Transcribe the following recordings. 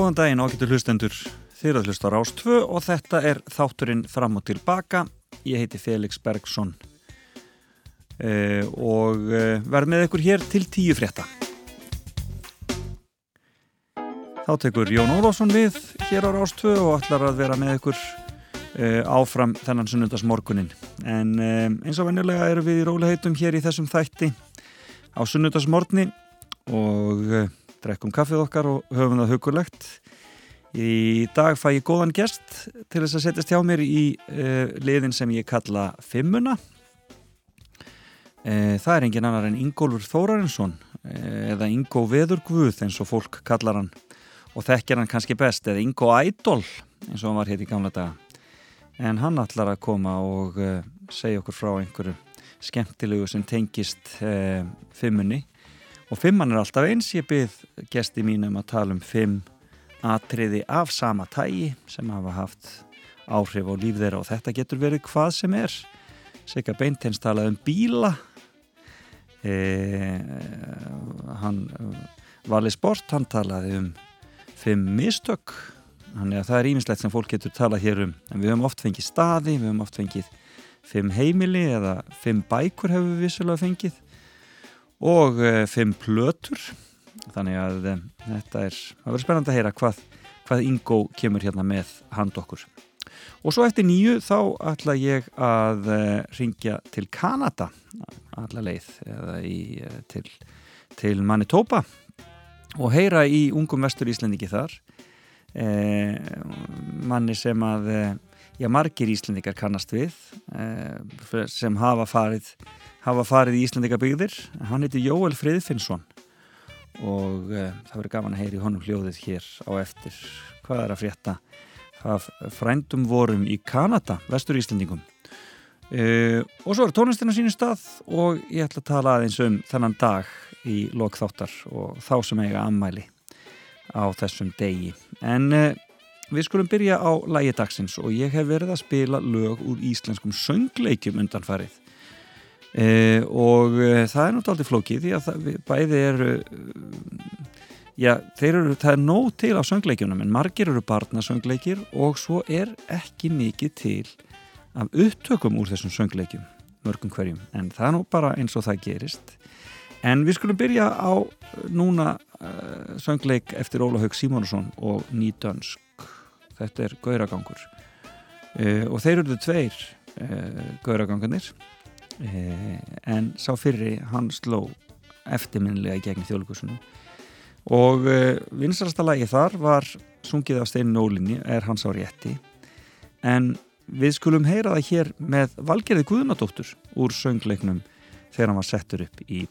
Góðan daginn ágættu hlustendur þeirra hlust á Rás 2 og þetta er þátturinn fram og tilbaka. Ég heiti Felix Bergsson uh, og uh, verð með ykkur hér til tíu frétta. Þá tekur Jón Ólásson við hér á Rás 2 og ætlar að vera með ykkur uh, áfram þennan sunnundasmorgunin. En eins og vennilega eru við í róliheitum hér í þessum þætti á sunnundasmorgni og drekkum kaffið okkar og höfum það hugulegt. Í dag fæ ég góðan gest til þess að setjast hjá mér í uh, liðin sem ég kalla Fimmuna. Uh, það er engin annar en Ingólfur Þórarinsson uh, eða Ingó Veðurgvuð eins og fólk kallar hann og þekkir hann kannski best eða Ingó Ædol eins og hann var hér í gamla daga. En hann ætlar að koma og segja okkur frá einhverju skemmtilegu sem tengist Fimmunni og Fimman er alltaf eins, ég byrð gesti mínum að tala um fimm atriði af sama tægi sem hafa haft áhrif á líf þeirra. Og þetta getur verið hvað sem er. Sigga Beintens talaði um bíla. E, hann Vali Sport, hann talaði um fimm mistök. Þannig að það er ímislegt sem fólk getur talað hér um. En við höfum oft fengið staði, við höfum oft fengið fimm heimili eða fimm bækur hefur við vissulega fengið og e, fimm plötur. Þannig að um, þetta er það verður spennand að heyra hvað, hvað Ingo kemur hérna með hand okkur. Og svo eftir nýju þá ætla ég að eh, ringja til Kanada. Alla leið í, til, til Manitoba. Og heyra í ungum vestur Íslandiki þar. Eh, manni sem að já, margir Íslandikar kannast við eh, sem hafa farið hafa farið í Íslandika byggðir hann heiti Jóel Friðfinnsson og uh, það verður gaman að heyri honum hljóðið hér á eftir. Hvað er að frétta af frændum vorum í Kanada, vestur Íslandingum uh, og svo er tónlistin á sínu stað og ég ætla að tala aðeins um þennan dag í lokþáttar og þá sem eiga ammæli á þessum degi. En uh, við skulum byrja á lægi dagsins og ég hef verið að spila lög úr íslenskum söngleikjum undanfarið e, og e, það er náttúrulega flókið því að það, bæði eru já, þeir eru, það er nóg til á söngleikjunum en margir eru barnasöngleikir og svo er ekki mikið til af upptökum úr þessum söngleikjum mörgum hverjum, en það er nú bara eins og það gerist. En við skulum byrja á núna uh, söngleik eftir Óla Haug Simonsson og Nýdönsk þetta er Gauragangur. Uh, og þeir eru þau tveir uh, Gauragangarnir. Eh, en sá fyrri hann sló eftirminnilega í gegn þjóðlugusunum og eh, vinsarasta lagi þar var sungið af Steinin Ólinni er hans á rétti. En við skulum heyra það hér með Valgerði Guðnadóttur úr söngleiknum þegar hann var settur upp í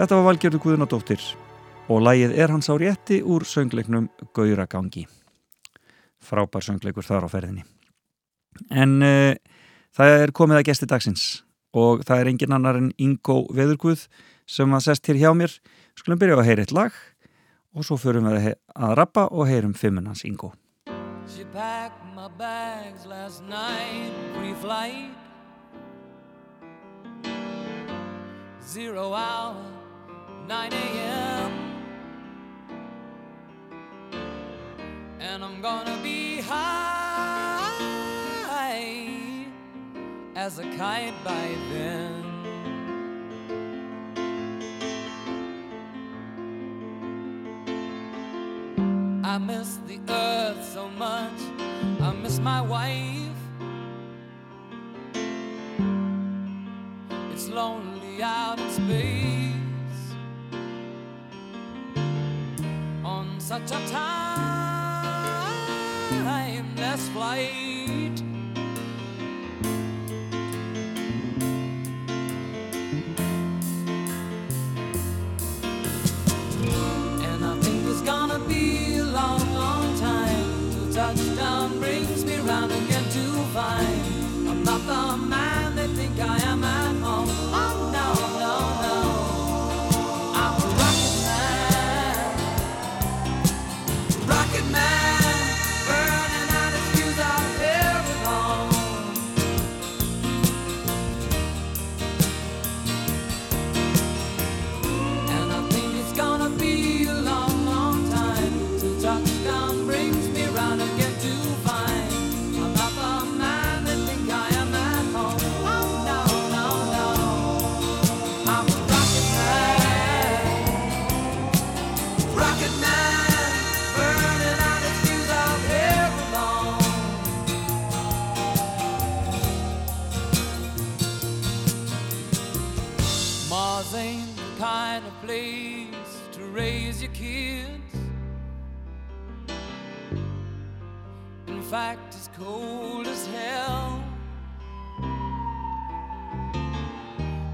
Þetta var Valgerður Guðunadóttir og lægið er hans á rétti úr söngleiknum Gauragangi. Frábær söngleikur þar á ferðinni. En uh, það er komið að gesti dagsins og það er engin annar en Ingo Veðurguð sem að sest hér hjá mér. Skulum byrja á að heyra eitt lag og svo förum við að rappa og heyrum fimmunans Ingo. She packed my bags last night pre-flight Zero hour 9 a.m. And I'm gonna be high as a kite by then. I miss the earth so much, I miss my wife. It's lonely out such a timeless flight. cold as hell.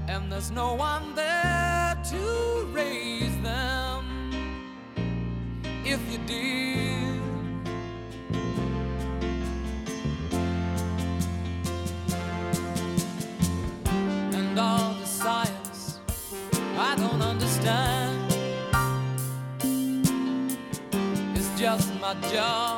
And there's no one there to raise them if you did. And all the science I don't understand it's just my job.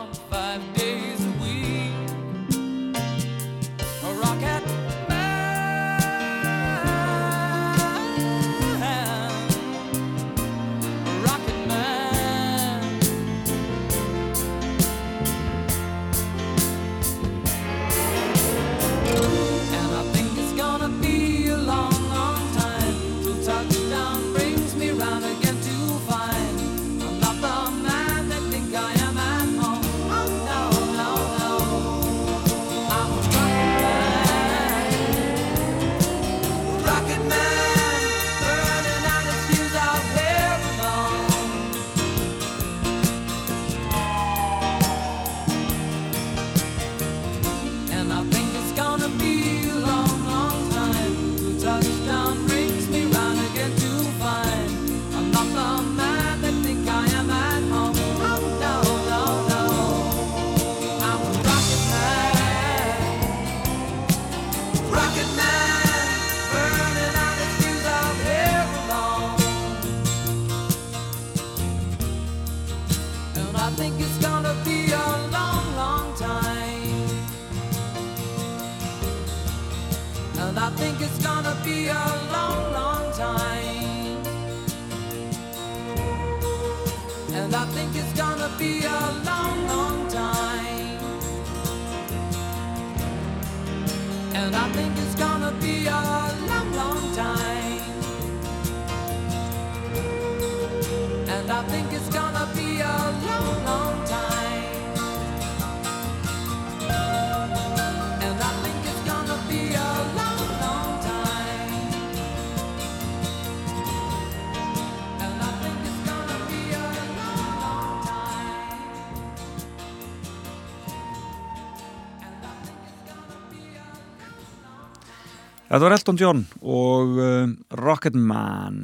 Þetta var Elton John og um, Rocketman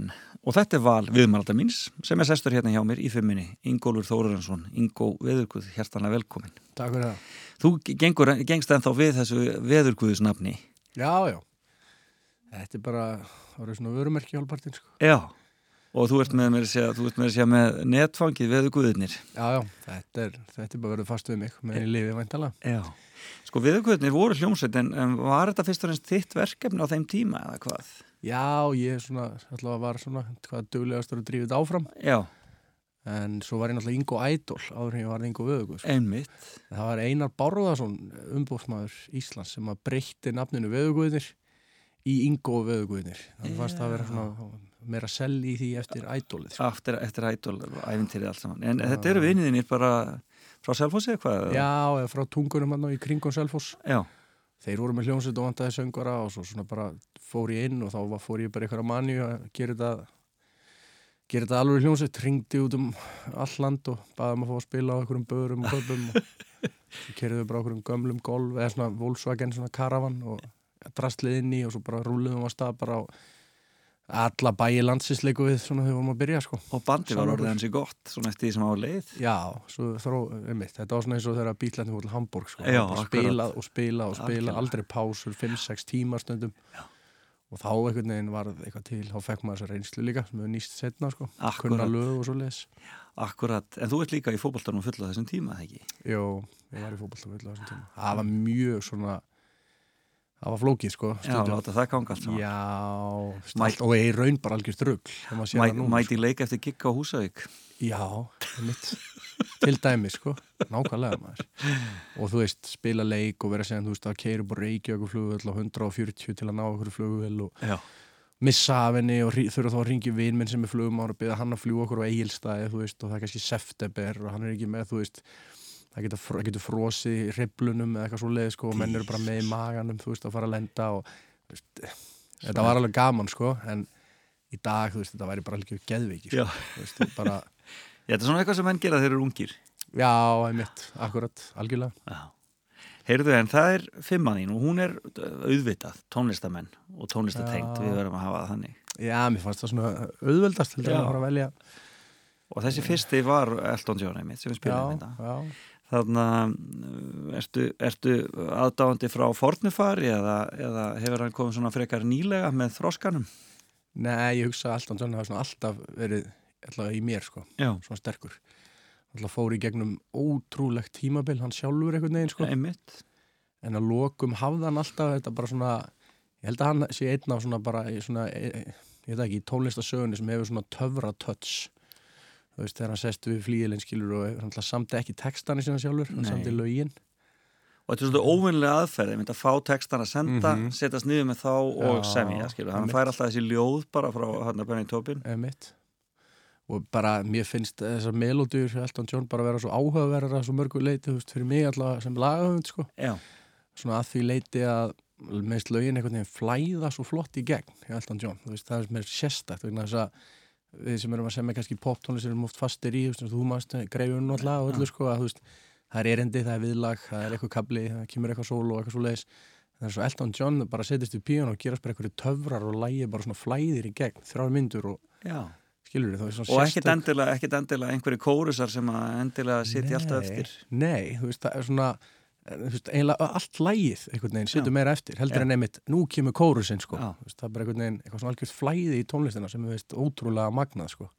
og þetta er val viðmælda míns sem er sestur hérna hjá mér í fimminni Ingólfur Þórarensson, Ingó Veðurguð hjertanlega velkomin. Takk fyrir það. Þú gengur, gengst ennþá við þessu Veðurguðusnafni. Já, já. Þetta er bara, það voru svona vörumerki hálfpartinn sko. Já, og þú ert með mér að segja með netfangið Veðurguðinir. Já, já, þetta er, þetta er bara verið fast við mig með lífið væntala. Já. Sko Veðurguðunir voru hljómsveit, en, en var þetta fyrst og reynst þitt verkefni á þeim tíma eða hvað? Já, ég svona, alltaf var svona, hvað duglegastur að drífa þetta áfram. Já. En svo var ég náttúrulega Ingo Ædol áður en ég var Ingo Vöðugur. Sko. Einmitt. Það var Einar Bárðarsson, umbóðsmaður Íslands, sem að breytti nafninu Vöðuguðinir í Ingo Vöðuguðinir. Þannig fannst það að vera svona meira sell í því eftir Ædolið. Sko. Eftir, eftir Ædol, æfintýrið allt saman. En Já. þetta eru vinniðinir bara frá Selfossi eitthvað? Já, eða frá tungunum hann og í kringun Selfoss. Já. Þeir voru með hljómsveit og vandaði söngvara og svo svona bara fór ég inn og þá fór ég bara eitthvað að manni að gera þetta gera þetta alveg hljómsveit, ringdi út um all land og baði maður um að fá að spila á einhverjum börum og köpum og kerðið bara okkur um gömlum golf eða svona Volkswagen svona karavan og drastlið inn í og svo bara rúliðum á stað bara á alla bæi landsisleiku við svona þegar við vorum að byrja sko. og bandi var orðið hansi gott svona eftir því sem á leið já, svo þró, einmitt, þetta var svona eins og þegar bílandi fór til Hamburg sko. já, spila og spila og spila Akkurat. aldrei pásur, 5-6 tímar stundum já. og þá einhvern veginn var eitthvað til þá fekk maður þessa reynslu líka sem við nýst setna sko, kunna lög og svo leiðis Akkurat, en þú ert líka í fókbaltarnum fulla þessum tíma, ekki? Jó, ég var í fókbaltarnum fulla þessum tíma það var mjög svona það var flókið sko Já, láta það ganga allt Já, Mæt, og ég raun bara algjör drugg Mæti sko. leik eftir gigg á Húsavík. Já, mitt til dæmi sko, nákvæmlega maður. Og þú veist, spila leik og vera að segja þú veist, að keira búið reykja okkur flugvel og 140 til að ná okkur flugvel og Já. missa af henni og þurfa þá að ringi vinn minn sem er flugum ára og byrja hann að fljúa okkur á eigilstæði, þú veist, og það er kannski september og hann er ekki með, þú veist það getur, getur frosið í riblunum eða eitthvað svo leið sko og menn eru bara með í maganum þú veist að fara að lenda og veist, þetta var alveg gaman sko en í dag þú veist þetta væri bara alveg geðviki sko. veist, bara... Já, þetta er svona eitthvað sem menn gera þegar þeir eru ungir. Já, einmitt, akkurat, algjörlega. Já. Heyrðu en það er fimmaðín og hún er auðvitað tónlistamenn og tónlistatengt við verðum að hafa það þannig. Já, mér fannst það svona auðveldast til að velja. Og þessi fyrsti var Elton John einmitt sem við spilum þetta Þannig ertu, ertu aðdáðandi frá fornufari eða, eða hefur hann komið svona frekar nýlega með þróskanum? Nei, ég hugsa Alton John hafa alltaf verið alltaf í mér sko, Já. svona sterkur. Alltaf fór í gegnum ótrúlegt tímabil, hann sjálfur einhvern veginn sko. Einmitt. En að lokum hafði hann alltaf þetta bara svona, ég held að hann sé einn af svona bara, svona, ég, ég veit ekki, tónlistasögunni sem hefur svona töfra touch þú veist, þegar hann sest við flíilinn skilur og hann samti ekki textan í síðan sjálfur, hann samti lögin. Og þetta er svona óvinnilega aðferð ég myndi að fá textan að senda, mm -hmm. setjast niður með þá og Já, semja, skilur, hann fær alltaf þessi ljóð bara frá hann að benni tópin Emitt og bara mér finnst þessar melodýr Elton John bara vera svo áhugaverðar svo mörgu leiti, þú veist, fyrir mig alltaf sem lagahöfund, sko. Svona að því leiti að meðst lögin einhvern veginn flæða svo flott í gegn Elton John, þú veist, það er mér sérstakt vegna þess að við sem erum að semja kannski poptónlistir erum oft fastir í, þú mást greifun alltaf og öllu sko að veist, það er erendi, það er viðlag, það er eitthvað kabli það kemur eitthvað sól og eitthvað svo leiðis það er svo Elton John bara setjast í píun og gerast bara eitthvað töfrar og lægi bara svona flæðir í gegn, þrjár myndur og Já. skilur þið og ekkert endilega, endilega einhverju kórusar sem endilega setja alltaf eftir. Nei, þú veist, það er svona eiginlega allt lægið einhvern veginn setur meira eftir heldur Já. en einmitt, nú kemur kórusinn sko. Það er bara einhvern veginn eitthvað svona algjörð flæði í tónlistina sem er veist ótrúlega magnað sko.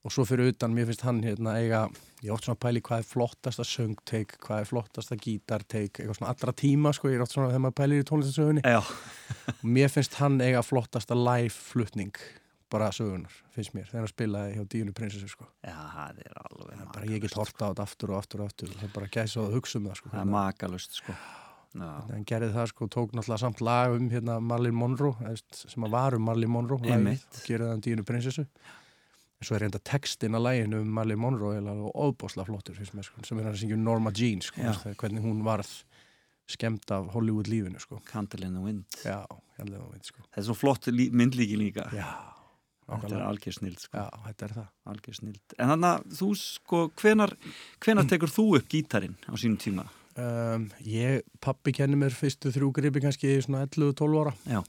Og svo fyrir utan, mér finnst hann hérna eiga ég ótt svona að pæli hvað er flottasta söngteik hvað er flottasta gítarteik eitthvað svona allra tíma sko, ég er ótt svona þegar maður pælir í tónlistasögunni og mér finnst hann eiga flottasta live flutning bara sögunar, finnst mér, þegar hann spilaði hjá Díunu prinsessu sko. Já, það er alveg það er bara, ég get horta á þetta aftur og aftur og aftur. Það er bara gæsa að hugsa um það sko. Það er makalust sko. En gerði það sko, tók náttúrulega samt lag um hérna Marlene Monroe sem að var um Marlene Monroe og gerði það um Díunu prinsessu. En svo er reynda textin að læginu um Marlene Monroe og óbásla flottur mér, sko, sem er hann að syngja Norma Jean sko, hvernig hún varð skemmt af Hollywood lífinu sko. Candle in the Wind. Já, Candle in the Wind sko. Það er svo flott myndlíki líka. Já Þetta er algjör snild sko. Já, þetta er það Algjör snild En þannig að þú sko, hvenar, hvenar tekur þú upp gítarin á sínum tíma? Um, ég, pappi kenni mér fyrstu þrjú gripi kannski svona 11-12 ára Já.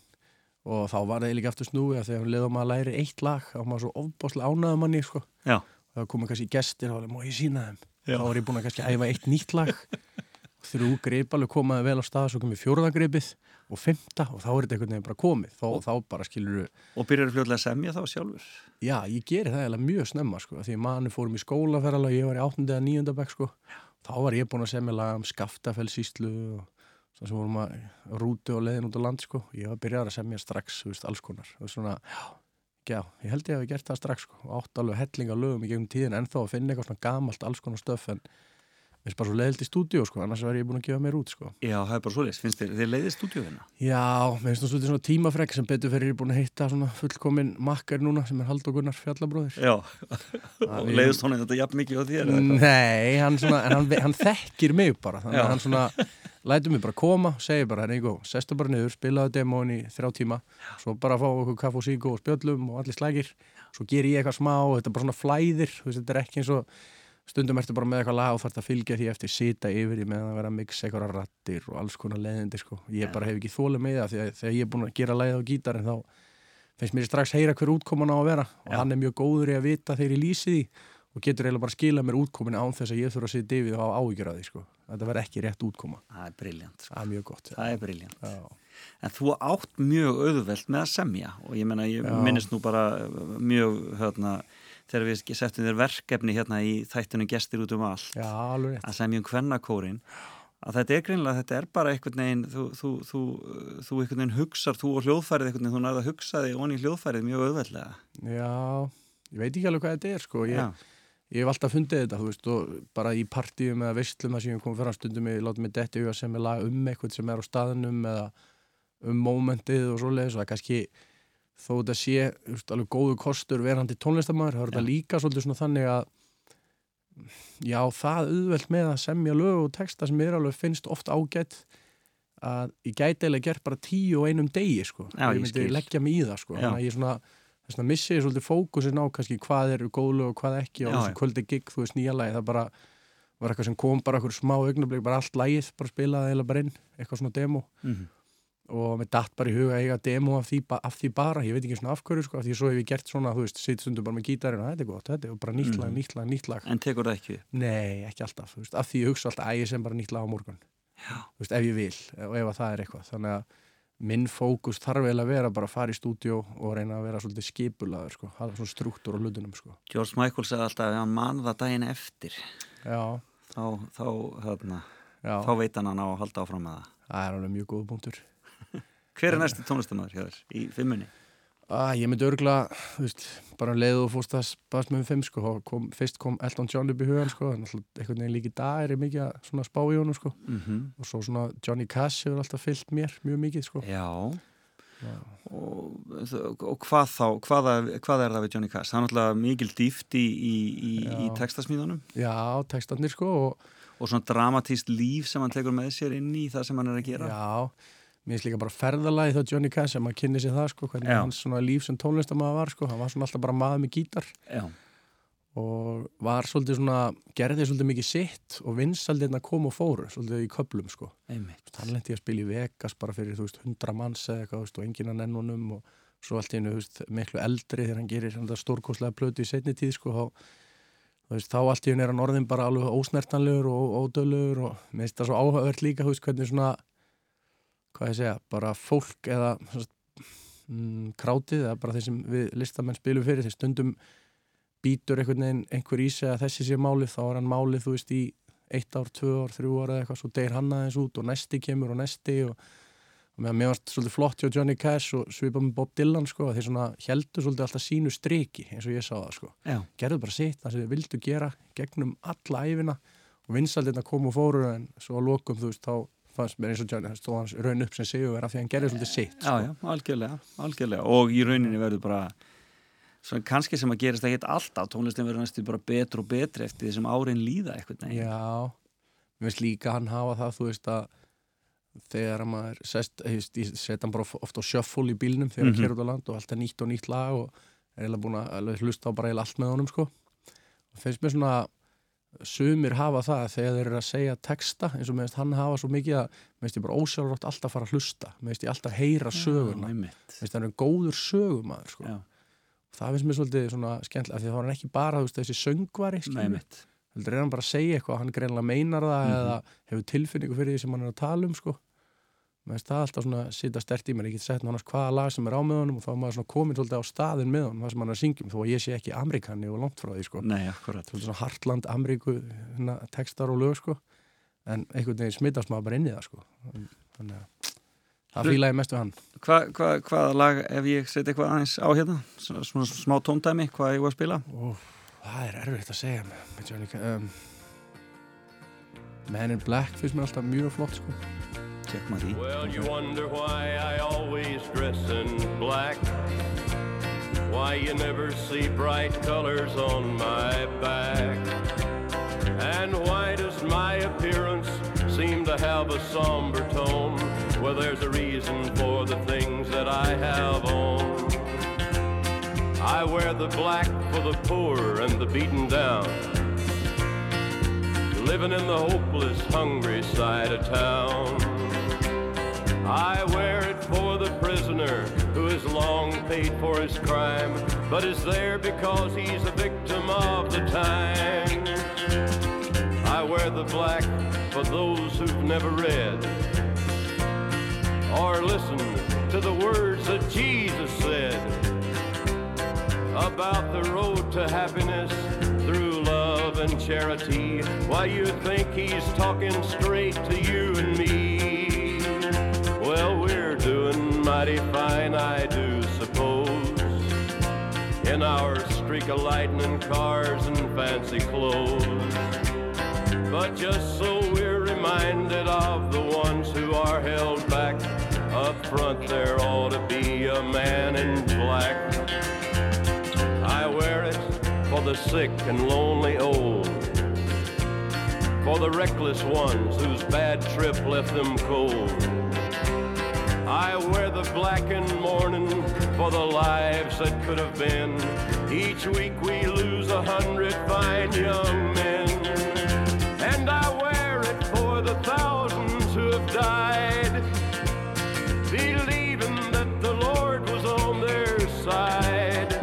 og þá var það líka aftur snúi að þegar við leiðum að læri eitt lag þá var maður svo ofbáslega ánæðum manni sko. Já. og það komið kannski gestir og það var má ég sína þeim Já. þá var ég búin að kannski æfa eitt nýtt lag þrjú greip alveg komaði vel á stað svo komið fjórðagreipið og fymta og þá er þetta einhvern veginn bara komið. Þá, þá bara skilur Og byrjar fljóðlega að semja þá sjálfur? Já, ég geri það eiginlega mjög snemma sko, því manni fórum í skólaferðalag ég var í 8. eða 9. bekk sko. Þá var ég búin að semja lag um skaftafellsíslu og svona sem vorum að rúti og leiðin út á land sko. Ég var byrjað að semja strax, þú veist, alls konar. Og svona, já, ég held ég að við gert það strax sko. Og átt alveg hellinga lögum í gegnum tíðin en þá að finna eitthvað svona gamalt alls konar stöf en finnst bara svo leiðilt í stúdíu sko annars verð ég búin að gefa mér út sko. Já, það er bara svoleiðis, finnst þér, þið leiðið stúdíuðina Já, mér finnst það svolítið svona tímafrek sem betur fyrir ég er búin að hitta svona fullkomin makkar núna sem er Haldur Gunnar fjallabróðir. Já, og leiðist honum þetta jafn mikið á þér? Nei, hann, svona, hann, hann þekkir mig bara þannig Já. að hann svona lætur mig bara koma segir bara, Ríko, sestu bara niður spilaðu demón í þrjá tíma. Svo bara fá okkur kaff og síku og spjöllum og allir slægir, svo ger ég eitthvað smá og þetta er bara svona flæðir, þetta er ekki eins og stundum ertu bara með eitthvað lag og þarf að fylgja því eftir sita yfir í meðan að vera að mixa eitthvað rattir og alls konar leiðindi sko. ég Já. bara hef ekki þólið með það að þegar ég er búin að gera lagið á gítarinn þá finnst mér strax heyra hver útkoman á að vera og Já. hann er mjög góður í að vita þegar ég lýsi því og getur eiginlega bara að skila mér útkomin án þess að ég þurfa að sitja yfir og hafa áhyggjur af því sko. þetta verð ekki rétt útkoma Það er briljant, sko. það það. En þú átt mjög auðvelt með að semja og ég menna, ég minnist nú bara mjög, hérna, þegar við settum þér verkefni hérna í þættunum gestir út um allt Já, að semja um kvennakórin að þetta er greinlega, þetta er bara einhvern veginn þú, þú, þú, þú einhvern veginn hugsar þú og hljóðfærið einhvern veginn, þú nærða að hugsa þig onni í hljóðfærið mjög auðveldlega. Já, ég veit ekki alveg hvað þetta er sko. ég, ég hef alltaf fundið þetta þú veist, og bara í partíum eða veistlum að sem ég kom fyrir stundum ég láta mig detti huga sem er lag um eitthvað sem er á staðnum eða um mómentið og svoleiðis og það er kannski þó þetta sé veist, alveg góðu kostur verandi tónlistamæður þá er þetta líka svolítið svona þannig að já, það auðvelt með að semja lög og texta sem mér alveg finnst oft ágætt að ég gæti eiginlega gert bara tíu og einum degi sko. Já, ég ég myndi skil. leggja mig í það sko. Þannig að ég svona þess vegna missi ég svolítið fókusin á kannski hvað eru góðlög og hvað ekki og þessu kvöldi gig, þú veist, nýja lagi það bara var eitthvað sem kom bara okkur smá augnablik bara allt lagið, bara spilaði eða bara inn eitthvað svona demo mm og mér datt bara í huga að eiga demo af því, af því bara, ég veit ekki svona af hverju sko, af því svo hef ég gert svona, þú veist, sitt stundum bara með gítarinn og þetta er gott, þetta er bara nýtt lag, Mhm. nýtt lag, nýtt lag en tekur það ekki? Nei, ekki alltaf, þú veist, af því ég hugsa alltaf að ég sem bara nýtt lag á morgun Já. þú veist, ef ég vil og ef að það er eitthvað þannig að minn fókus þarf vel að vera bara að fara í stúdíó og reyna að vera svolítið skipulaður sko, hafa svona struktúr á hlutunum sko. George Michael sagði alltaf að þá, þá, hérna, þá veit hann hann á að halda áfram með það það er alveg mjög góð punktur Hver er næsti tónlistamæður hjá þér í fimmunni? ah, Ég myndi örgla, þú veist, bara um leið og fórst að spast með um fimm sko, kom, fyrst kom Elton John upp í hugan sko, en alltaf einhvern veginn líka í dag er ég mikið að svona spá í honum sko Mm og svo svona Johnny Cash hefur alltaf fyllt mér mjög mikið sko Já, Já. og, og hvað þá, hvaða, hvað er það við Johnny Cash? Það er náttúrulega mikil dýft í, í, í, í textasmíðunum Já, textarnir sko og og svona dramatíst líf sem hann tekur með sér inn í það sem hann er að gera. Já, mér finnst líka bara ferðalagi þá Johnny Cash sem maður kynni sér það sko, hvernig Já. hans líf sem tónlistamæður var sko, hann var svona alltaf bara maður með gítar Já. og var svolítið svona, gerði svolítið mikið sitt og vinsaldirna kom og fóru svolítið í köplum sko. Hann lendi að spila í Vegas bara fyrir þú veist hundra manns eða eitthvað veist, og enginn að nennunum og svo allt í einu veist, miklu eldri þegar hann gerir stórkoslega plötu í setni tíð sko, þá, þú veist, þá allt í einu er hann orðin bara alveg ósnertanlegur og ódölugur og mér finnst það svo áhugavert líka veist, hvernig svona hvað ég segja, bara fólk eða mm, krátið eða bara þeir sem við listamenn spilum fyrir þeir stundum býtur einhvern veginn einhver í sig að þessi sé málið þá er hann málið þú veist í eitt ár, tvö ár, þrjú ár eða eitthvað svo deyr hann aðeins út og næsti kemur og næsti og, og meðan mér varst svolítið flott hjá Johnny Cash og svipað með Bob Dylan sko þeir svona heldur svolítið alltaf sínu striki eins og ég sá það sko Já. gerðu bara sitt, það sem þið vildu gera gegnum alla æfina og vinsaldina kom og fóru en svo að lokum þú veist þá fannst mér eins og Johnny það stóð hans raun upp sem sigur af því að hann gerði svolítið sitt Já, sko. já, algjörlega, algjörlega. Og í rauninni verður bara, svona kannski sem að gerist það hitt alltaf, tónlistin verður næstu bara betur og betri eftir því sem árin líða eitthvað neginn. Já, mér finnst líka hann hafa það, þú veist að þegar maður sest, ég set hann bara ofta á shuffle í bílnum þegar hann Mhm. mm út á land og alltaf nýtt og nýtt lag og er eiginlega búin að hlusta á bara eiginlega allt með honum sko. og finnst mér svona sumir hafa það þegar þeir eru að segja texta eins og meðist hann hafa svo mikið að meðist ég bara ósjálfrátt alltaf fara að hlusta meðist ég alltaf heyra söguna meðist hann er góður sögumæður sko. Það finnst mér svolítið svona skemmtilega af því það var hann ekki bara veist, þessi söngvari heldur er hann bara að segja eitthvað hann greinlega meinar það Mhm. eða hefur tilfinningu fyrir því sem hann er að tala um sko. Mér finnst það alltaf svona sita stert í mér ég get sett hann hvaða lag sem er á með honum og þá er maður svona komin svolítið á staðin með honum það sem hann er að syngjum þó að ég sé ekki amerikani og langt frá því sko. Nei, akkurat. svolítið svona Hartland, Ameríku hérna, textar og lög sko. en einhvern veginn smittast maður bara inn í það sko. þannig að það fíla ég mest við hann Hva, hva, hvaða lag, ef ég seti eitthvað aðeins á hérna, svona, smá tóndæmi, hvað ég var að spila? Ó, það er að um, Man in Black finnst mér alltaf mjög flott sko. Well, you wonder why I always dress in black. Why you never see bright colors on my back. And why does my appearance seem to have a somber tone? Well, there's a reason for the things that I have on. I wear the black for the poor and the beaten down. Living in the hopeless, hungry side of town. I wear it for the prisoner who has long paid for his crime, but is there because he's a victim of the time. I wear the black for those who've never read or listened to the words that Jesus said about the road to happiness through love and charity. Why you think he's talking straight to you and me? Mighty fine, I do suppose. In our streak of lightning cars and fancy clothes. But just so we're reminded of the ones who are held back. Up front there ought to be a man in black. I wear it for the sick and lonely old. For the reckless ones whose bad trip left them cold. I wear the black in mourning for the lives that could have been. Each week we lose a hundred fine young men. And I wear it for the thousands who have died, believing that the Lord was on their side.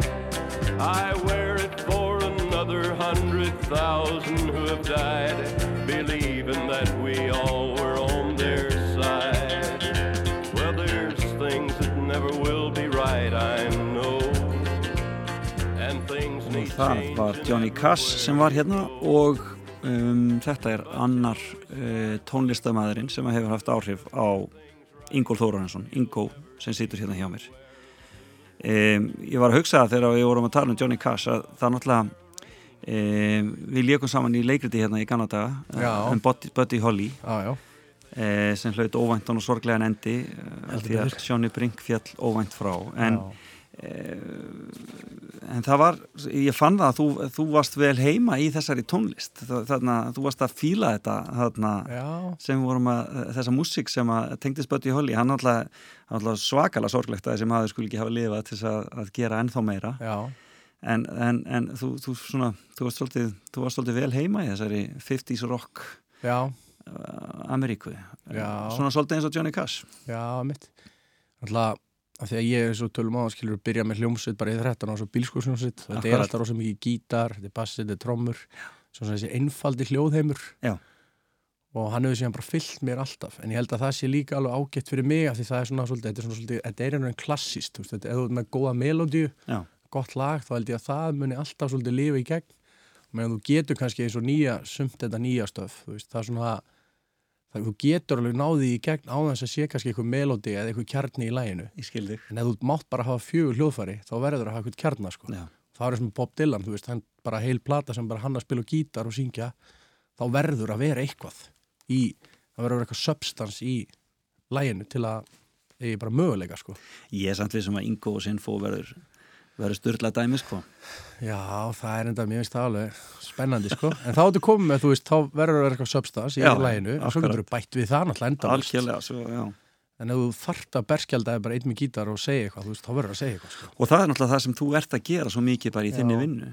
I wear it for another hundred thousand who have died, believing that we all það var Johnny way. sem var hérna og um, þetta er annar uh, tónlistamæðurinn sem hefur haft áhrif á Ingól Þórarinsson, Ingó sem situr hérna hjá mér. Um, ég var að hugsa það þegar við vorum að tala um Johnny Cash að það náttúrulega um, við leikum saman í leikriti hérna í Kanada Já. um Buddy, Holly Já, já, uh, sem hlaut óvæntan og sorglegan endi uh, því að. Sjóni Brink fjall óvænt frá en já. En það var, ég fann það að þú, þú varst vel heima í þessari tónlist. Þarna, þú varst að fíla þetta þarna, sem vorum að, þessa músík sem að tengdist Buddy Holly, hann alltaf, svakalega sorglegt að þessi maður skul ekki hafa lifað til að, að gera ennþá meira. Já. en, en, en þú, þú svona þú varst, svolítið, þú varst svolítið vel heima í þessari 50s rock Já, uh, Ameríku, Já. svona svolítið eins og Johnny Cash. Já, mitt Alltaf, af því að ég er svo tölum á að skilur byrja með hljómsveit bara í 13 á svo bílskórsjómsveit þetta er Akkurat. alltaf rosa mikið gítar, þetta er bassi, þetta er trommur svona þessi einfaldi hljóðheimur Já. og hann hefur síðan bara fyllt mér alltaf, en ég held að það sé líka alveg ágætt fyrir mig, af því það er svona svolítið, þetta er svona svolítið, þetta er einhvern veginn klassíst, þú veist, þetta er með góða melodíu, Já. gott lag, þá held ég að það muni alltaf svolítið lifa í gegn, meðan þú getur kannski eins og nýja, sumt þetta nýja stöf, þú veist, það er svona það, þú getur alveg náði í gegn á þess að sé kannski eitthvað melodi eða eitthvað kjarni í læginu en ef þú mátt bara hafa fjögur hljóðfæri þá verður að hafa eitthvað kjarna sko. Það er sem Bob Dylan, þú veist, hann bara heil plata sem bara hann að spila á gítar og syngja þá verður að vera eitthvað í, það verður að vera eitthvað substans í læginu til að eigi bara möguleika sko. Ég er samt við sem að Ingo og Sinfo verður verður styrla dæmi sko Já, það er enda, það alveg spennandi sko, en þá ertu komið með, þú veist, þá verður að vera eitthvað substans í læginu og svo getur þú bætt við það náttúrulega enda Algjörlega, svo, já En ef þú þart að berskjaldaði bara einn með gítar og segja eitthvað, þú veist, þá verður að segja eitthvað sko. Og það er náttúrulega það sem þú ert að gera svo mikið bara í þinni Já. vinnu.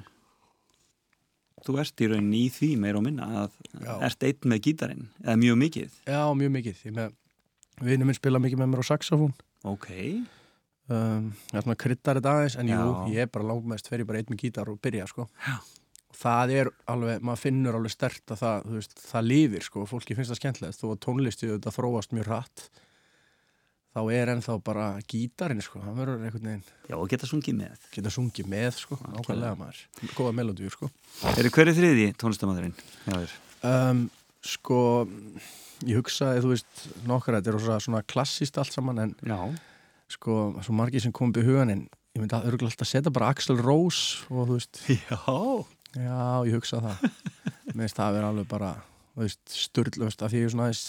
þú ert í rauninni í því meir og minna að Já. ert einn með gítarinn eða mjög mikið Já, mjög mikið. Ég Um, það er svona kryddar þetta aðeins, en jú, Já. ég er bara langmest fer ég bara einn með gítar og byrja, sko. Já. Og það er alveg, maður finnur alveg stert að það, þú veist, það lifir, sko, og fólki finnst það skemmtilegt, þó að tónlisti þetta þróast mjög hratt, þá er ennþá bara gítarinn, sko, hann verður einhvern veginn, já og geta sungið með geta sungið með, sko, nákvæmlega maður, góða melodíu, sko. eru hverju þriði þér? Um, sko, ég hugsaði, þú veist, nokkra, þetta er svona klassist allt saman, en já, sko, svo margir sem kom upp í hugan en ég myndi að örgulega alltaf setja bara Axel Rose og þú veist, já, já, ég hugsa það. Mér finnst það að vera alveg bara þú styrlust, af því ég er svona aðeins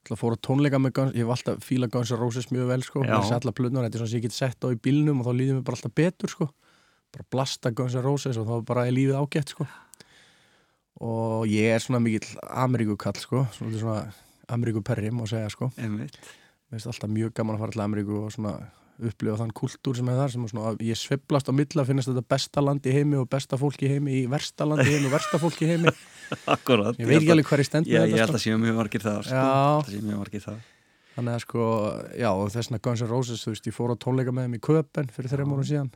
ætla að fóra tónleika með Guns, ég hef alltaf fíla Guns N' Roses mjög vel, sko. Mér sé allar plötnar, þetta er svona sem ég get sett á í bílnum og þá líður mér bara alltaf betur, sko. Bara blasta Guns N' Roses og þá er bara er lífið ágætt, sko. Og ég er svona mikill Ameríkukall, sko. Svona, svona Ameríkuperri, má segja, sko. Einmitt Mér finnst alltaf mjög gaman að fara til Ameríku og svona upplifa þann kultúr sem er þar sem er svona, ég sveiflast á milla að finnast þetta besta land í heimi og besta fólk í heimi í versta land í heimi og versta fólk í heimi akkurat ég veit ekki alveg hver ég stend með ég held þetta að séu mjög margir það sko. Já. Það séu mjög margir það sko. þannig að sko, já og þessna Guns N' Roses þú veist, ég fór á tónleika með þeim í Köpen fyrir þreim árum síðan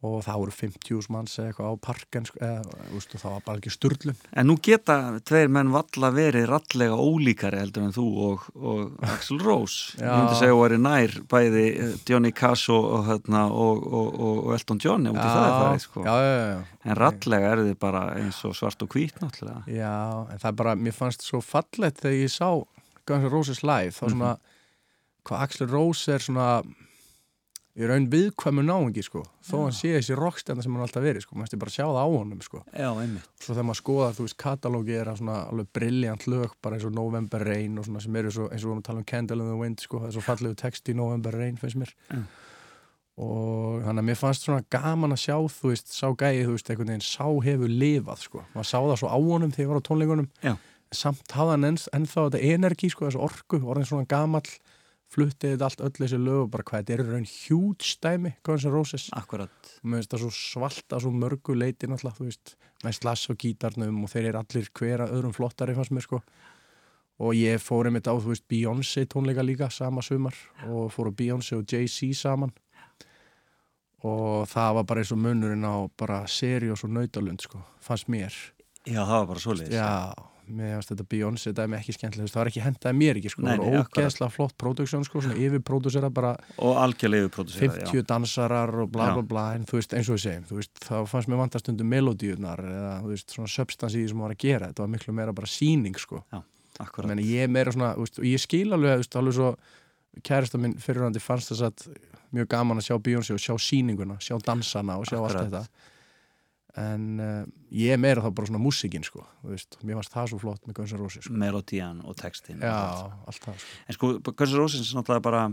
og það voru 50 manns eða eitthvað á parken sko, eða, og það var bara ekki sturlun. En nú geta tveir menn valla verið rallega ólíkari heldur en þú og, og Axl Rose. Já. Ég myndi segja að væri nær bæði eh, Johnny Cash og, og, hérna, og, og, og, Elton John það er farið sko. já, já, já, En rallega er þið bara eins og svart og hvít náttúrulega. Já, en það er bara, mér fannst svo fallett þegar ég sá Guns N' Roses live, þá svona hvað Axl Rose er svona í raun viðkvæmu náungi sko. Þó hann sé þessi rockstjarnar sem hann alltaf verið sko, maður bara sjá það á honum sko. Já, svo þegar maður skoðar, þú veist, katalógi er að svona alveg brilljant lög, bara eins og November Rain og svona sem eru svo, eins og við vorum að tala um Candle in the Wind sko, það er svo fallegu text í November Rain finnst mér. Já. og þannig að mér fannst svona gaman að sjá þú veist, sá gæði, þú veist, einhvern veginn sá hefur lifað sko, maður sá það svo á honum þegar ég var á tónleikunum. Já. samt hafði hann enn, ennþá þetta energi sko, þessu orku, orðin svona gamall fluttið þetta allt öll þessi lög og bara hvað þetta er í raun hjút stæmi Guns N' Roses. Akkurat og mér finnst það svo svalta svo mörgu leiti náttúrulega, þú veist, með slass á gítarnum og þeir eru allir hver að öðrum flottari fannst mér sko. Og ég fór einmitt á, þú veist, Beyoncé tónleika líka sama sumar og fór á Beyoncé og Jay-Z saman. Og það var bara eins og munurinn á bara seriós og nautalund sko, fannst mér. Já, það var bara svoleiðis. Já, finnst þetta Beyoncé dæmi ekki skemmtilega, þú veist, það var ekki hendaði mér ekki sko, það var ógeðslega flott próduksjón sko, svona yfirpródusera bara Og algjörlega yfirpródusera 50 dansarar og bla Já. bla bla en þú veist eins og við segjum, þú veist þá fannst mér vantast stundum melodíunar eða þú veist svona substans í því sem var að gera þetta var miklu meira bara síning sko. Akkurat. Meni, ég er meira svona, veist, og ég skil alveg veist, alveg svo kærasta minn fyrirhandi fannst þess að mjög gaman að sjá Beyoncé og sjá síninguna, sjá dansana og sjá Akkurat. allt þetta en uh, ég er meira þá bara svona músikinn sko, þú veist, mér fannst það svo flott með Guns N' Roses sko. Melodían og textin Já, allt. það sko. En sko, Guns N' Roses er náttúrulega bara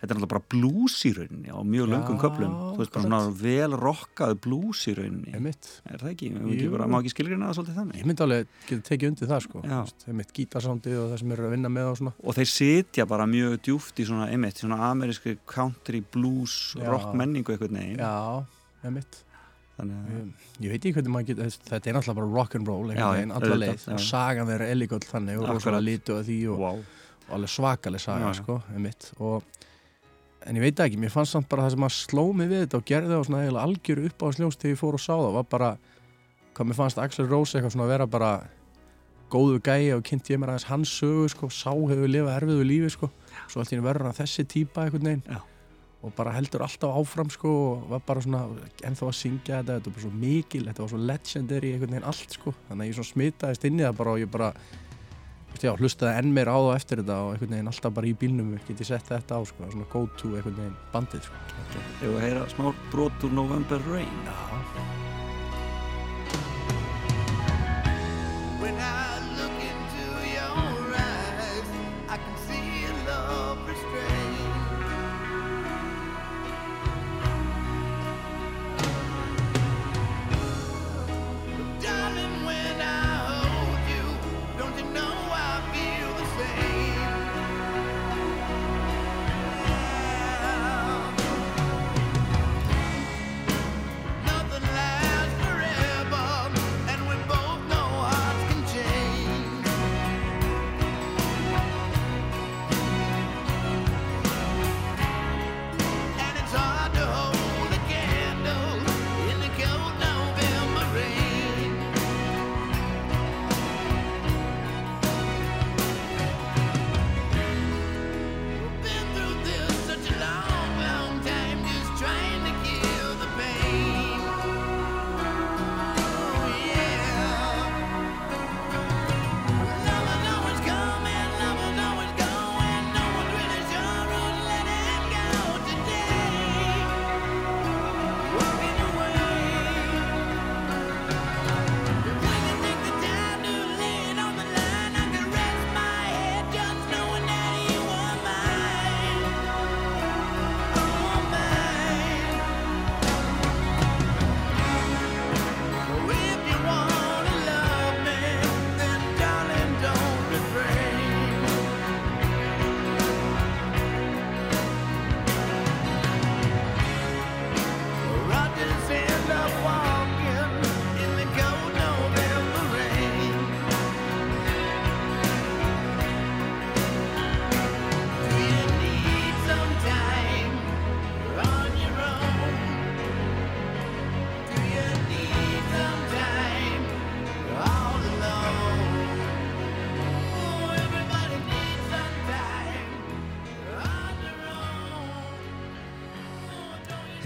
Þetta er náttúrulega bara blues í rauninni á mjög löngum köplum Þú veist, bara svona vel rockað blues í rauninni. Er það ekki? Má ekki, bara, má ekki skilgrina það svolítið þannig? Ég myndi alveg geta tekið undir það sko, einmitt gítarsándið og það sem eru að vinna með og svona. Og þeir sitja bara mjög djúft í svona, einmitt, svona ameríski country blues rock menningu eitthvað neginn Ég, ég veit ekki hvernig maður getur, þetta er náttúrulega bara rock'n'roll Já, einhvern veginn, alla auðvitað, leið og sagan þeirra öll þannig og rosalega litu að því og, wow. og alveg svakaleg saga sko, og, en ég veit ekki, mér fannst samt bara það sem að sló mig við þetta og gerði það svona eiginlega algjöru upp á sljóns þegar ég fór og sá það var bara, hvað mér fannst Axel Rose eitthvað svona að vera bara góðu gæi og kynnti ég mér aðeins hans sögu sko, sá hefur lifað erfiðu lífi sko, svo allt í verður hann þessi típa veginn. Já. Og bara heldur alltaf áfram sko og var bara svona ennþá að syngja þetta þetta var bara svo mikil, þetta var svo legendary einhvern veginn allt sko, þannig að ég svona smitaðist inn í það bara og ég bara veist, já, hlustaði enn meir á það eftir þetta og einhvern veginn alltaf bara í bílnum get ég sett þetta á sko, svona go to einhvern veginn bandið sko. Ef við heyra smá brot úr November Rain. Já, When I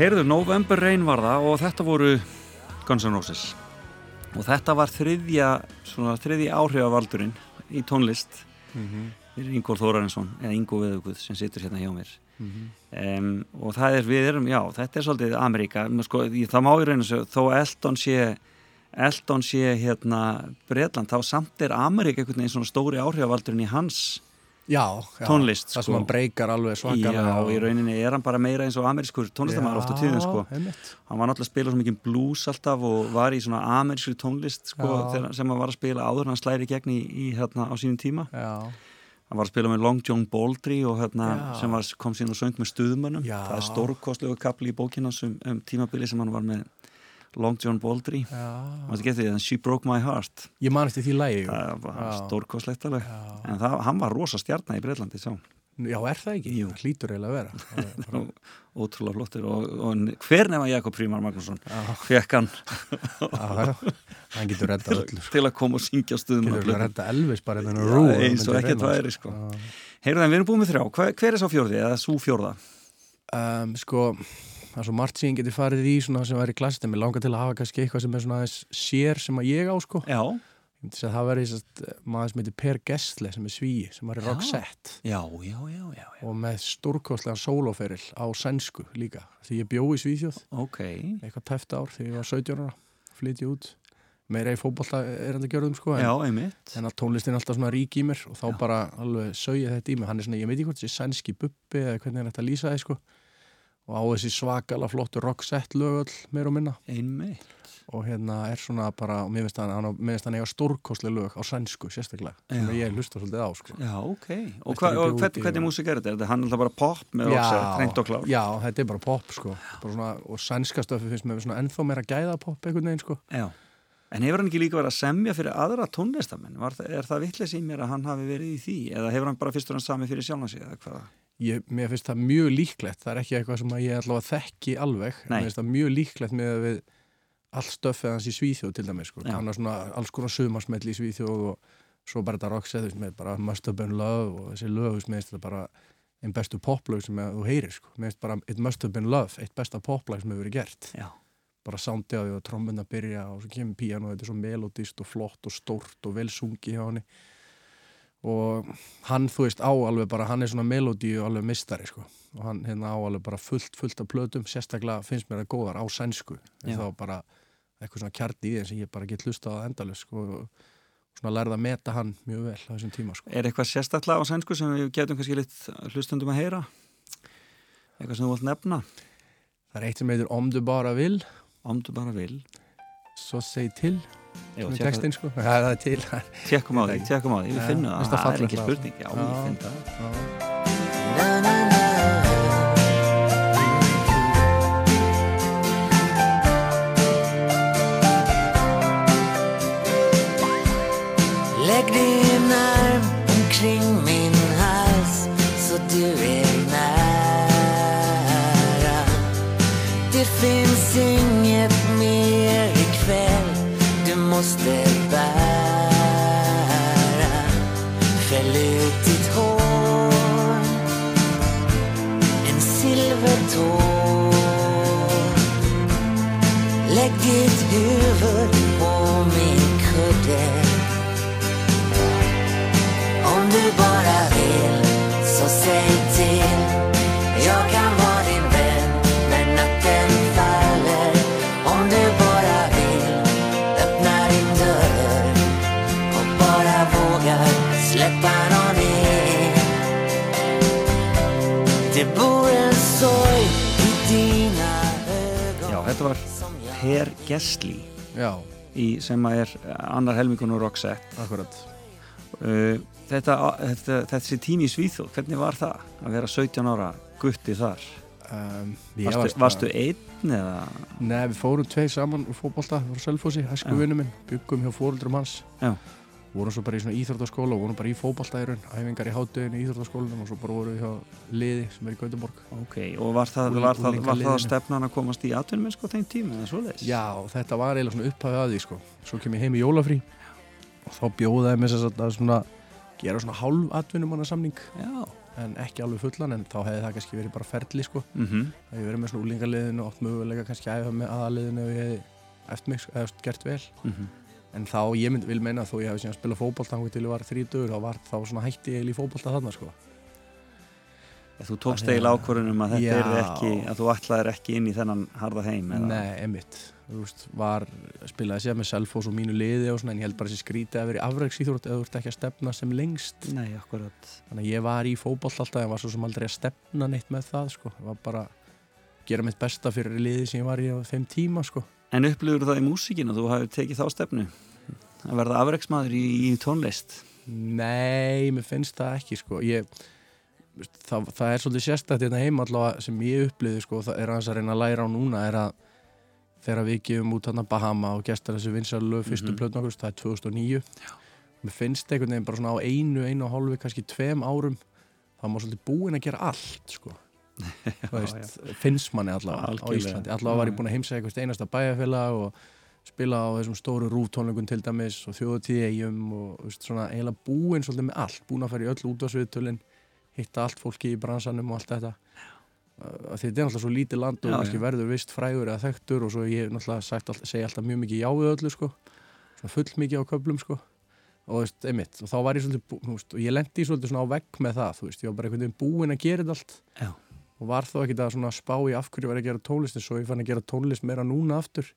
Heyrðu, November Rain var það og þetta voru Guns N' Roses og þetta var þriðja svona þriðja áhrifavaldurinn í tónlist Mhm. fyrir Ingól Þórarinsson eða Ingo Veðuguð sem situr hérna hjá mér Mhm. um, og það er, við erum, já, þetta er svolítið Ameríka, sko, það má í rauninu þó Elton sé Elton sé hérna Breitland, þá samt er Ameríka einhvern veginn svona stóri áhrifavaldurinn í hans Já, já, Tónlist, Það sko. sem hann breykar alveg svakalega Já, og- í rauninni er hann bara meira eins og amerískur tónlistamæður oft á tíðin, sko. einmitt. hann var náttúrulega að spila svo mikið blues alltaf og var í svona amerískri tónlist sko, sem hann var að spila áður hann slæri gegn í, í hérna á sínum tíma. Já, hann var að spila með Long John Baldry og hérna, sem var, kom sín og söng með stuðmönnum. Það er stórkostlegu kapli í bókina um, um tímabili sem hann var með Long John Baldry. Getið She Broke My Heart? Ég man eftir því lægi það stórkostlegt alveg. En það, hann var rosa stjarnar í Breitlandi sá. Já, er það ekki? Jú. Það hlýtur eiginlega að vera. Það er- ótrúlega flottir og, og hver nema Jakob Frímar Magnússon? Fekk hann. Hann getur reddað öllu sko. til að koma og syngja stuðum Getur og reddað Elvis bara innan Já, rú eins og ekkert væri, sko. Heyrðu það, við erum búin með þrjá. Hver, hver er sá fjórði eða svo fjórða? um, Sko, það er svo margt síðan getur farið í svona sem væri klassist en mér langar til að hafa kannski eitthvað sem er svona aðeins sér sem að ég á sko. Já. Ég myndi að það sest, maður sem heitir Per Gessle sem er svíi sem var í. Roxette. Já, já, og með stórkostlegan sólóferill á sænsku líka því ég bjó í Svíþjóð. Ok. eitthvað tæft ár þegar ég var 17 ára flytja út. Meira í fótbolta er hann að gera um sko en, en að tónlistin er alltaf svona rík í mér og þá bara alveg sögja þetta í mig. Hann er svona, ég veit ekki hvort þessi sænski bubbi eða hvernig er þetta að lýsa það sko og á þessi svakala flottu rocksett lög öll meir og minna Einmitt. og hérna er svona bara, og mér finnst hann, eiga stórkostlega lög á sænsku sérstaklega sem ég hlusta svolítið á sko Já, ok. Og, hva, og hvern, hvernig músik er þetta? Er þetta hann alltaf bara pop með roxett, reynd og klár? já, þetta er bara pop sko bara svona, og sænska stöfi finnst mér ennþá meira gæða pop einhvern veginn sko Já. En hefur hann ekki líka verið að semja fyrir aðra tónlistamenn? Var, er það vittlis í mér að hann hafi verið í því? Eða hefur hann bara fyrst og hann sami fyrir hvað? Ég, mér finnst það mjög líklegt það er ekki eitthvað sem ég allavega þekki alveg mér finnst það mjög líklegt með að við allt stöfið hans í Svíþjóð til dæmis sko. Hann er svona alls konar sumarsmelli í Svíþjóð og svo bara þetta rockset með bara Must Have Been Love og þessi lög finnst þetta bara einn bestu poplög sem þú heyrir sko. mér finnst bara It Must Have Been Love eitt besta poplag sem hefur verið gert Já. bara sándi á því að trombunna byrja og svo kemur píano og þetta er svo melodist og flott og stórt og vel sungi hjá henni og hann þú veist á alveg bara, hann er svona melodi og alveg mistari sko og hann hérna á alveg bara fullt, fullt af plötum sérstaklega finnst mér það góðar á sænsku en Já. þá bara eitthvað svona kjarni í þeim sem ég bara get hlustað á endalus sko og svona lærða að meta hann mjög vel á þessum tíma sko Er eitthvað sérstaklega á sænsku sem við getum kannski litt hlustundum að heyra? Eitthvað sem þú vilt nefna? það er eitt sem heitir Om du bara vil Om du bara vil. svo seg til textin sko. Ja, það er til. Tjekkum á því, tjekkum á því, við finnum það, það er ekki spurning, já, Já. ég finn það. Huvud på min kudde. Om du bara vill så säg till. Jag kan vara din vän när natten faller. Om du bara vill öppna din dörr och bara vågar släppa någon in. Det bor en sorg i dina ögon jag Per Gessli í, sem er annar helmingun og Roxette. akkurat Uh, þetta, þetta, þessi tími í Svíþjóð, hvernig var það að vera 17 ára gutti þar? um, Varstu, varst- varstu einn eða? Nei, við fórum tveir saman úr fótbolta frá Selfossi, hæsku Já. vinnu minn byggum hjá fóruldrum hans Já. Vorum svo bara í svona íþróttaskóla og vorum bara í raun æfingar í hátteginu í íþróttaskólanum og svo bara vorum við hjá liði sem er í Gautaborg Ok, og var það, Úr- var það, var það stefnan að komast í atvinnum sko þeim tíma eða svoleiðis? Já, þetta var eiginlega svona upphafið að því sko. svo kem ég heim í jólafrí og þá bjóðaði mér þess að svona gera svona hálf atvinnumanna samning Já, en ekki alveg fullan en þá hefði það kannski verið bara ferli sko mm það hefði verið með svona úlingaliðinu og átt möguleika kannski að æfa með aðaliðinu ef ég hefði eftir mig, eða gert vel Mhm. En þá, ég mynd, vil meina þó ég hefði síðan spilað fótbolta þannig til ég var þrítur þá var þá svona hætti ég í fótbolta þarna sko. Þú tókst að- eiginlega ákvörðunum að þetta er ekki, að þú ætlaðir ekki inn í þennan harða heim eða? Nei, emitt Þú veist, var, spilaði sér með Selfoss og mínu liði og svona en ég held bara þessi skrítið að vera í afreiksýþrótt eða þú ert ekki að stefna sem lengst. Nei, akkurat. þannig að ég var í fótboll alltaf en var svo sem aldrei að stefna neitt með það sko, það var bara að gera mitt besta fyrir liði sem ég var í á þeim tíma sko En upplifur það í músíkinu að þú hafið tekið þá stefnu? Að verða afreiksmaður í, í tónlist? Nei, mér finnst það ekki sko ég, það, það er svolítið sérstætt hérna heima allavega sem ég upplýði sko það er að reyna að læra á núna er að þegar við gefum út hann Bahama og gestar þessu vinsalu fyrstu mm. -hmm. plötun það er 2009 mér finnst einhvern veginn bara svona á einu, einu og hálfu kannski tveim árum þá má svolítið búin að gera allt sko finnst manni allavega á. Íslandi. Allavega var ég búin að heimsæða eitthvað einasta bæjarfélag og spila á þessum stóru rúftónleikum til dæmis og þjóðatíð eigum og veist, svona eiginlega búin svolítið með allt. Búin að fara í öll útvarsviðtölin hitta allt fólki í bransanum og allt þetta. Þetta er náttúrulega svo lítið land og Já, verður vist frægur eða þekktur og svo ég náttúrulega segi alltaf mjög mikið já við öllu sko. Svona full mikið á köflum sko. Og veist, einmitt, og þá var ég svolítið og ég lendi svolítið svona á vegg með það þú veist, ég var bara einhvern veginn búinn að gera þetta allt. Já. Og var þó ekki að svona spá í af hverju var að gera tónlist en svo ég fann að gera tónlist meira núna aftur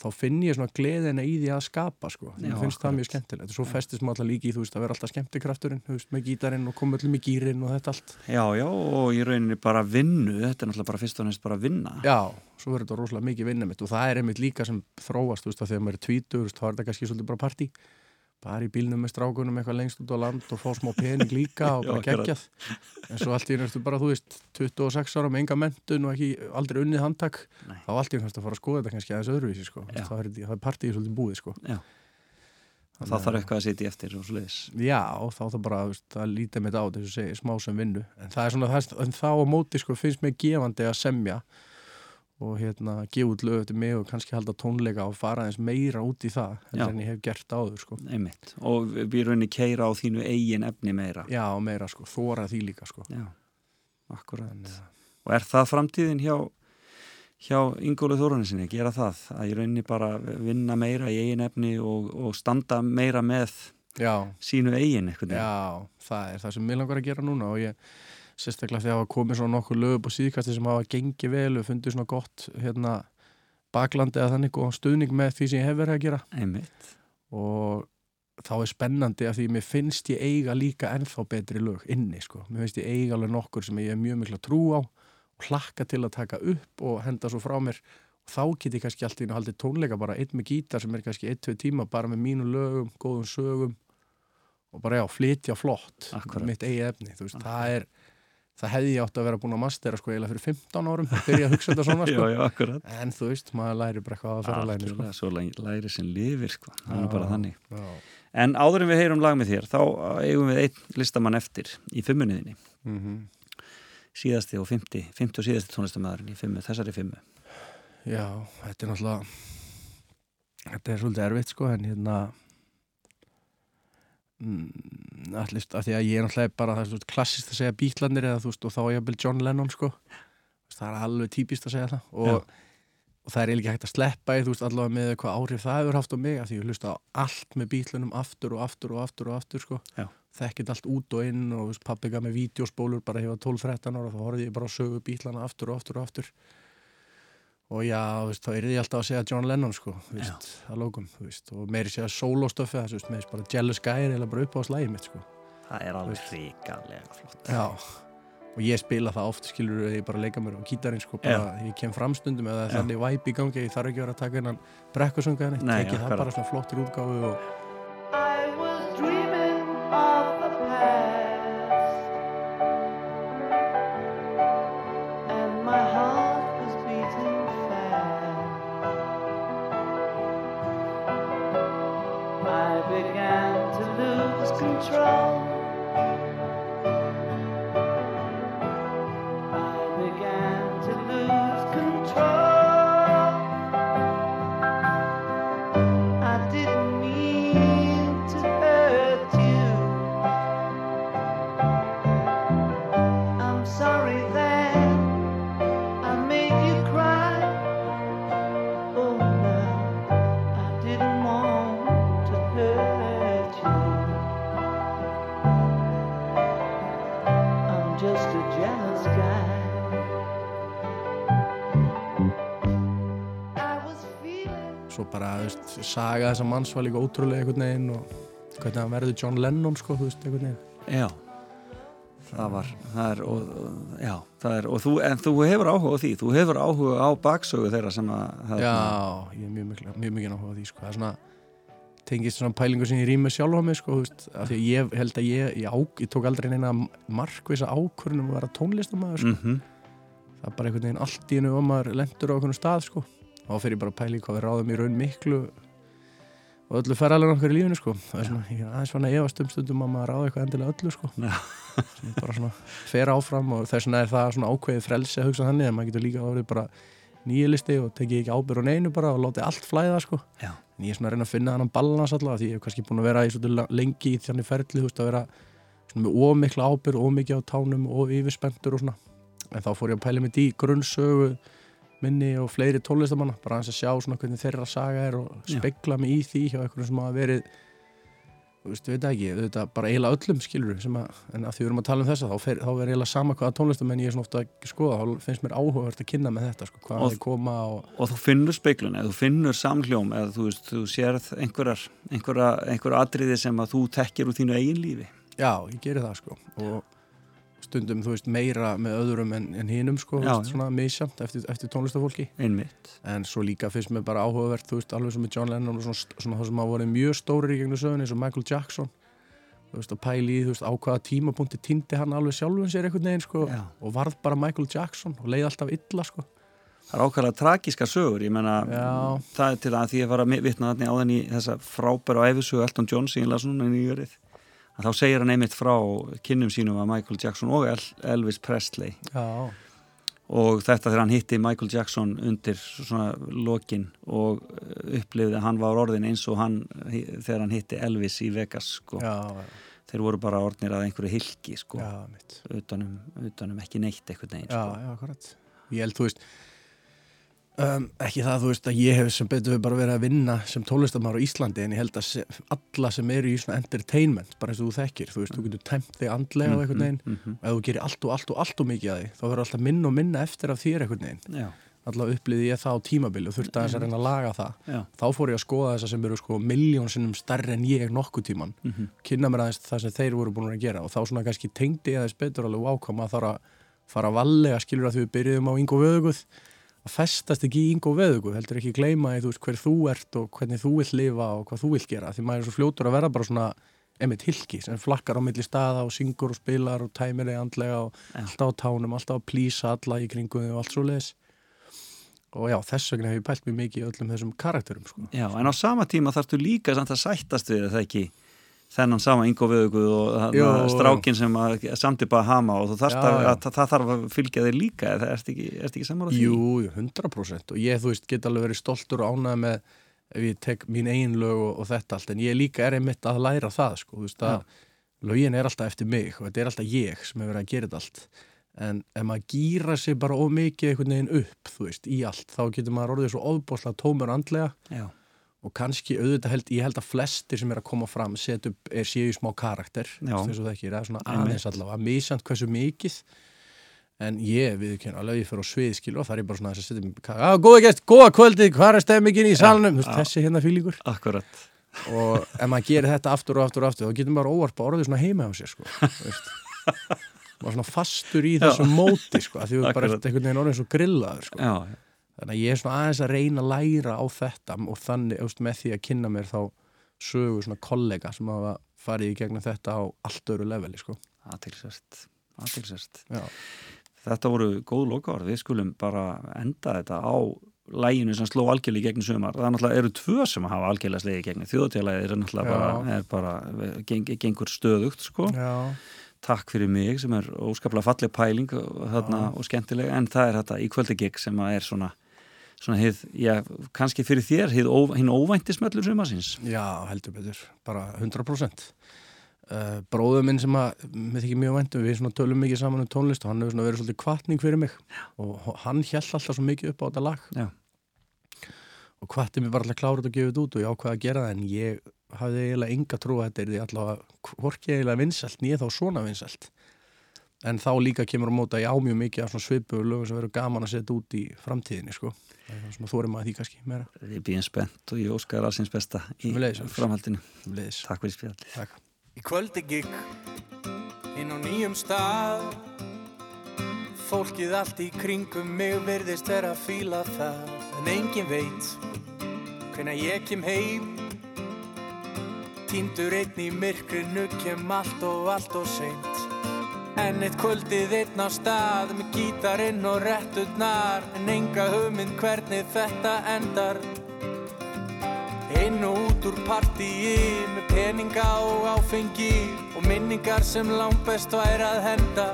þá finn ég svona gleðina í því að skapa sko, Já, mér finnst það mjög skemmtilegt. Og svo festist maður alltaf líki í þú veist að vera alltaf skemmtikrafturinn veist, með gítarinn og koma öllum í gýrin og þetta allt. Já, já, og í rauninni bara vinnu, þetta er náttúrulega bara fyrst og næst bara vinna. Já, svo verður þetta rosalega mikið vinna mitt og það er einmitt líka sem þróast, þú veist, að þegar maður er tvítur, þú veist, þá er þetta kannski svolítið bara partí bara í bílnum með strákunum eitthvað lengst út á land og fá smá pening líka og bara geggjað en svo allt í ertu bara, þú veist, 26 ára með enga mentun og ekki aldrei unnið handtak Nei. þá allt í kannski að fara að skoða þetta kannski aðeins öðruvísi, sko, Já. þá er, það er partíið svolítið búið, sko Já. Og þá þarf eitthvað að sitja í eftir og svo leiðis. Já, þá það bara, veist, það lítið með þetta á þessu segi, smá sem vinnu, en það er svona það, en þá á móti, sko, finnst mér gefandi að semja og hérna gefa út lögu til mig og kannski halda tónleika og fara eins meira út í það en ég hef gert áður, sko Einmitt. Og við í rauninni keira á þínu eigin efni meira. Já, meira, sko, þóra því líka, sko Já, akkurat. en, uh, Og er það framtíðin hjá, hjá Ingólu Þóruninsinni, gera það? Að í rauninni bara vinna meira í eigin efni og, og standa meira með Já, sínu eigin já, það er það sem mér langar að gera núna og ég, sérstaklega þegar hafa komið svona nokkur lög upp á síðkasti sem hafa gengið vel og fundið svona gott, hérna baklandi eða þannig og stuðning með því sem ég hef verið að gera Einmitt. og þá er spennandi að því mér finnst ég eiga líka ennþá betri lög inni sko. mér finnst ég eiga alveg nokkur sem ég er mjög mikla trú á og hlakka til að taka upp og henda svo frá mér og þá get ég kannski alltaf inn að haldi tónleika bara einn með gítar sem er kannski ein, tvei tíma bara með mínu lögum, góðum sögum og bara já, flytja flott Akkúrat. mitt eigi efni, þú veist, það er það hefði ég átt að vera búin að mastera sko eiginlega fyrir 15 árum, byrja að hugsa þetta svona Já, sko. já, akkurat. en þú veist, maður læri bara eitthvað að fara að læri sko. Svo læ- læri sem lifir, sko. Það er Já. bara þannig. Já. En áður en við heyrum lag með þér, þá eigum við einn listamann eftir í fimmuniðinni. Mm Síðasti og fymti, fymti og síðasti tónlistamæðurinn í fimmu, þessari fimmu. Já, þetta er náttúrulega þetta er svolítið erfitt sko en hérna allist, að því að ég er náttúrulega bara það er klassist að segja bítlandir eða þú veist og þá er jafnvel John Lennon sko. Það er alveg típist að segja það. Og, og það er eiginlega ekki hægt að sleppa í þú veist allavega með hvað áhrif það hefur haft á mig að því ég hlusta á allt með bítlunum aftur og aftur og aftur og aftur sko. Þekkit allt út og inn og pabbi gaf með vídeospólur bara hefur 12-13 ára þá horfði ég bara að sögu bítlana aftur og aftur og aftur og já, veist, þá er ég alltaf að segja John Lennon sko, veist, að lókum veist, og meiri segja sólóstöfi það, þú veist, með þess bara Jealous Guy er bara upp á slæði mitt sko, Það er alveg Veist. ríkarlega flott. já. Og ég spila það oft, skilur ég bara leika mér á gítarinn sko, bara, ég kem framstundum eða þannig væp í gangi, ég þarf ekki að vera að taka henni, Nei, tekið það bara svona flottir útgáfu og saga þessa manns var líka ótrúlega einhvern veginn og hvernig hann verður John Lennon, sko, þú veist, einhvern veginn. Já, það var, það er, og, og, já, það er, og þú, en þú hefur áhuga á því, þú hefur áhuga á baksögu þeirra sem að, Já, ég er mjög mikil, mjög mikil áhuga á því, sko, það er svona tengist svona pælingu sem ég rými sjálf á mig, sko, þú veist, af því að ég held að ég, ég, á, ég tók aldrei neina markvisa ákvörnum að vera tónlistamæður, sko, Mhm. það er bara einhvern veginn allt í hennu og maður lendur á einhvern stað, sko, þá fyrir bara að í hvað við ráðum í raun miklu og öllu ferðalega okkar í lífinu, sko, það er svona, ég er aðeins svona efast um stundum að maður ráða eitthvað endilega öllu, sko, sem bara svona fer áfram og þess vegna er það svona ákveðið frelsi að hugsa þannig að maður getur líka orðið bara nýjalisti og tekið ekki ábyrð á neinu bara og látið allt flæða sko. Já. en ég er svona að reyna að finna þannig balans allavega því ég hef kannski búin að vera í svona lengi í þannig ferli þú veist að vera svona með ómikla ábyrð ómikið á tánum og yfirspendur og svona. En þá fór ég að pæla mitt í grunnsögu minni og fleiri tónlistamanna bara að sjá svona hvernig þeirra saga er og spegla mig í því hjá einhverjum sem hafa verið þú veist, við veit ekki, þetta bara eiginlega öllum skilur að, en að því við erum að tala um þessa þá, fer, þá er eiginlega sama hvaða tónlistamenn ég er svona ofta að skoða, þá finnst mér áhugavert að kynna með þetta, sko, hvað þeir koma og og þú finnur speiklun eða þú finnur samhljóm eða þú veist, þú sérð einhverjar, einhverja, atriði sem að þú tekkir úr þínu eigin lífi. Já, ég geri það, sko og stundum, veist, meira með öðrum en, en hinum, sko, Já, veist, svona misjamt eftir, eftir tónlistafólki einmitt. En svo líka finnst mér bara áhugavert, þú veist, alveg sem með John Lennon og svona, svona það sem hafa voru mjög stórir í gegnum sögun eins og Michael Jackson. Þú veist, að pæli í, þú veist, á hvaða tímapunkti týndi hann alveg sjálfum sér einhvern veginn, sko Já. og varð bara Michael Jackson og leið alltaf illa, sko. Það er ákvæmlega tragíska sögur, ég menna það er til að því að var að vitna þarna á þenni þessa frábæra æfisögu Elton John sem ég las núna í nýjörið að þá segir hann einmitt frá kynnum sínum að Michael Jackson og El Elvis Presley. Já, og þetta þegar hann hitti Michael Jackson undir svona lokin og upplifði að hann var orðin eins og hann þegar hann hitti Elvis í Vegas sko. já, þeir voru bara orðnir að einhverju hilki sko, utanum, utanum ekki neitt eitthvað neginn Já, sko. já, akkurat. Ég held, þú veist um, ekki það, þú veist, að ég hef sem betur við bara verið að vinna sem tónlistamár á Íslandi en ég held að se, alla sem eru í svona entertainment, bara eins og þú þekkir þú veist, þú getur tæmt þig andlega á einhvern veginn. mm og ef þú gerir allt og allt og allt og mikið að því þá verður alltaf minna og minna eftir af þér einhvern veginn. Já, alltaf upplýði ég það á tímabili og þurfti aðeins að reyna að laga það. Já, þá fór ég að skoða þessa sem eru sko miljón sinnum stærri en ég nokkuð tíman mhm, kynna mér aðeins það sem þeir voru búin að gera og þá svona kannski tengdi ég aðeins betur alveg ákvæm að þarf að fara vallega skilur að við byrjuðum á Veðuguð að festast ekki í Ingo Veðuguð heldur ekki gleyma í þú veist hver þú ert og hvernig þú vill lifa og hvað þú vill gera því maður er svo fljótur að vera bara svona emitt hilki sem flakkar á milli staða og syngur og spilar og tæmir þig andlega og Já. alltaf á tánum, alltaf að plýsa alla í kringum þig og allt svo leiðis og já, þess vegna hef ég pælt mér mikið í öllum þessum karakterum sko. já, en á sama tíma þarftu líka samt að sættast við það ekki þennan sama Ingo Viðuguð og strákin sem samt upp að hama og þarft Já, að, að, það þarf að fylgja þér líka eða ertu ekki, ekki samar á því? Jú, jú, 100% og ég, þú veist, get alveg verið stoltur og ánægð með ef ég tek mín eigin lög og, og þetta allt. En ég líka er einmitt að læra það sko, þú veist að lögin er alltaf eftir mig og þetta er alltaf ég sem hefur verið að gera þetta allt. En ef maður gýra sig bara of mikið einhvern veginn upp, þú veist, í allt þá getur maður orðið svo ofbóðslega tómur andlega. Já, og kannski auðvitað held, ég held að flestir sem er að koma fram set upp, er séu smá karakter Já. þess að það ekki, er svona aðeins allavega. Misjant hversu mikið en ég viðkynna alveg ég fyrir á svið skilu og það er bara svona þess að setja að góða gæst, góða kvöldið, hvað er stemmingin í já. þessi hérna fílingur. Akkurat. Og ef maður gerir þetta aftur og aftur og aftur þá getur maður óvarpa orðið svona heima á sér sko, maður svona fastur í þessu móti sko, því við bara einhvern veginn orðin svo grillaður sko. Já, þannig að ég er svona aðeins að reyna að læra á þetta og þannig, veist, með því að kynna mér þá sögu svona kollega sem hafa farið í gegnum þetta á allt öru leveli sko. aðtilsvært Já. Þetta voru góð lokaður, við skulum bara enda þetta á læginu sem sló algjörlega í gegnum sumar. Það er náttúrulega eru tvö sem hafa algjörlega slegið í gegnum. Þjóðatjálæðið er náttúrulega bara, er bara geng, gengur stöðugt, sko. Já. Takk fyrir mig sem er óskaplega falleg pæling og, þarna, og skemmtilega, en það er þetta í kvöldi gig sem er svona svona hið, já, kannski fyrir þér hið, ó, hinn óvænti smellur sumarsins Já, heldur betur, bara 100%. Uh, bróður minn sem að, með þykir mjög væntum, við svona tölum mikið saman um tónlist og hann hefur svona verið svolítið kvartning fyrir mig Já. og hann hjælt alltaf svo mikið upp á þetta lag Já. og kvartið mér bara alltaf þetta og gefið þetta út og ég ákvaði að gera það en ég hafði eiginlega enga trú að þetta er því allavega hvorki eiginlega vinsælt, nýja þá svona vinsælt en þá líka kemur á móta ég á mjög mikið af svona svipu lögum sem verður gaman að setja út í framtíðinni sko. Það er svona þórum að því kannski meira Við býðum spennt og ég óskar allsins besta í Alex. framhaldinu. Leðis. Takk fyrir spjall. Takk. Í kvöldi gikk inn á nýjum stað Fólkið allt í kringum mig virðist vera að fíla það En engin veit hvenær ég kem heim Týndur einn í myrkrinu kem allt og allt og seint En eitt kvöldið einn á stað með gítarinn og retturnar En enga hugmynd hvernig þetta endar Inn og út úr partíi með peninga og áfengi og minningar sem langt best væri að henda.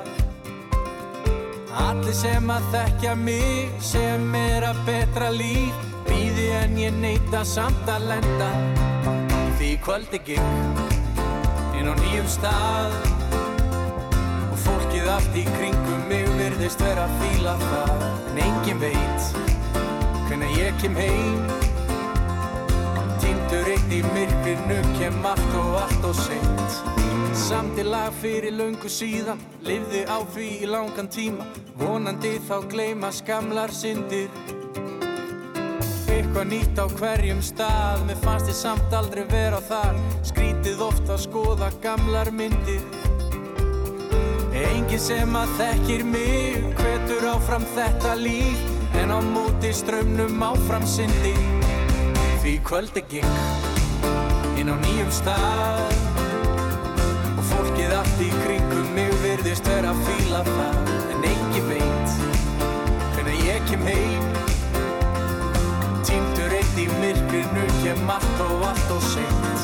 Allir sem að þekkja mig sem er að betra líf býði en ég neita samt að lenda. Því kvöldi gikk inn á nýjum stað fólkið allt í kringum mig virðist vera að fíla það. En engin veit hvenær ég kem heim. Týndur eitt í myrkrinu kem allt og allt og seint. Samt í lag fyrir löngu síðan Livði á því í langan tíma. Vonandi þá gleyma skamlar syndir. Eitthvað nýtt á hverjum stað Mér fannst ég samt aldrei vera þar. Skrítið oft að skoða gamlar myndir Engin sem að þekkir mig Hvetur áfram þetta líf En á móti strömmnum áfram syndir Því kvöldi gikk inn á nýjum stað Og fólkið allt í kringum mig virðist vera að fíla það. En engin veit hvenær ég kem heim. Týndur eitt í myrkrinu kem allt og allt og seint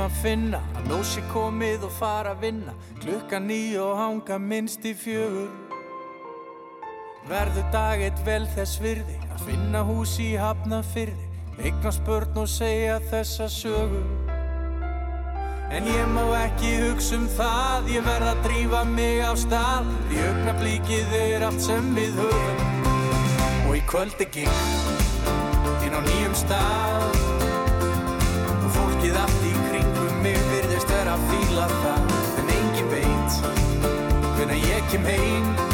ykkur tíma finna að sé komið og fara að vinna. Klukkan nýju og hanga minnst í fjögur. Verður dag eitt vel þess virði að finna hús í hafna fyrði eignast börn og segja þessa sögu. En ég má ekki hugsa um það, ég verð að drífa mig á stað. Því augnablíkið er allt sem við höfum. Og í kvöldi gikk inn á nýjum stað. Og fólkið allt fíla það En engin veit hvenær ég kem heim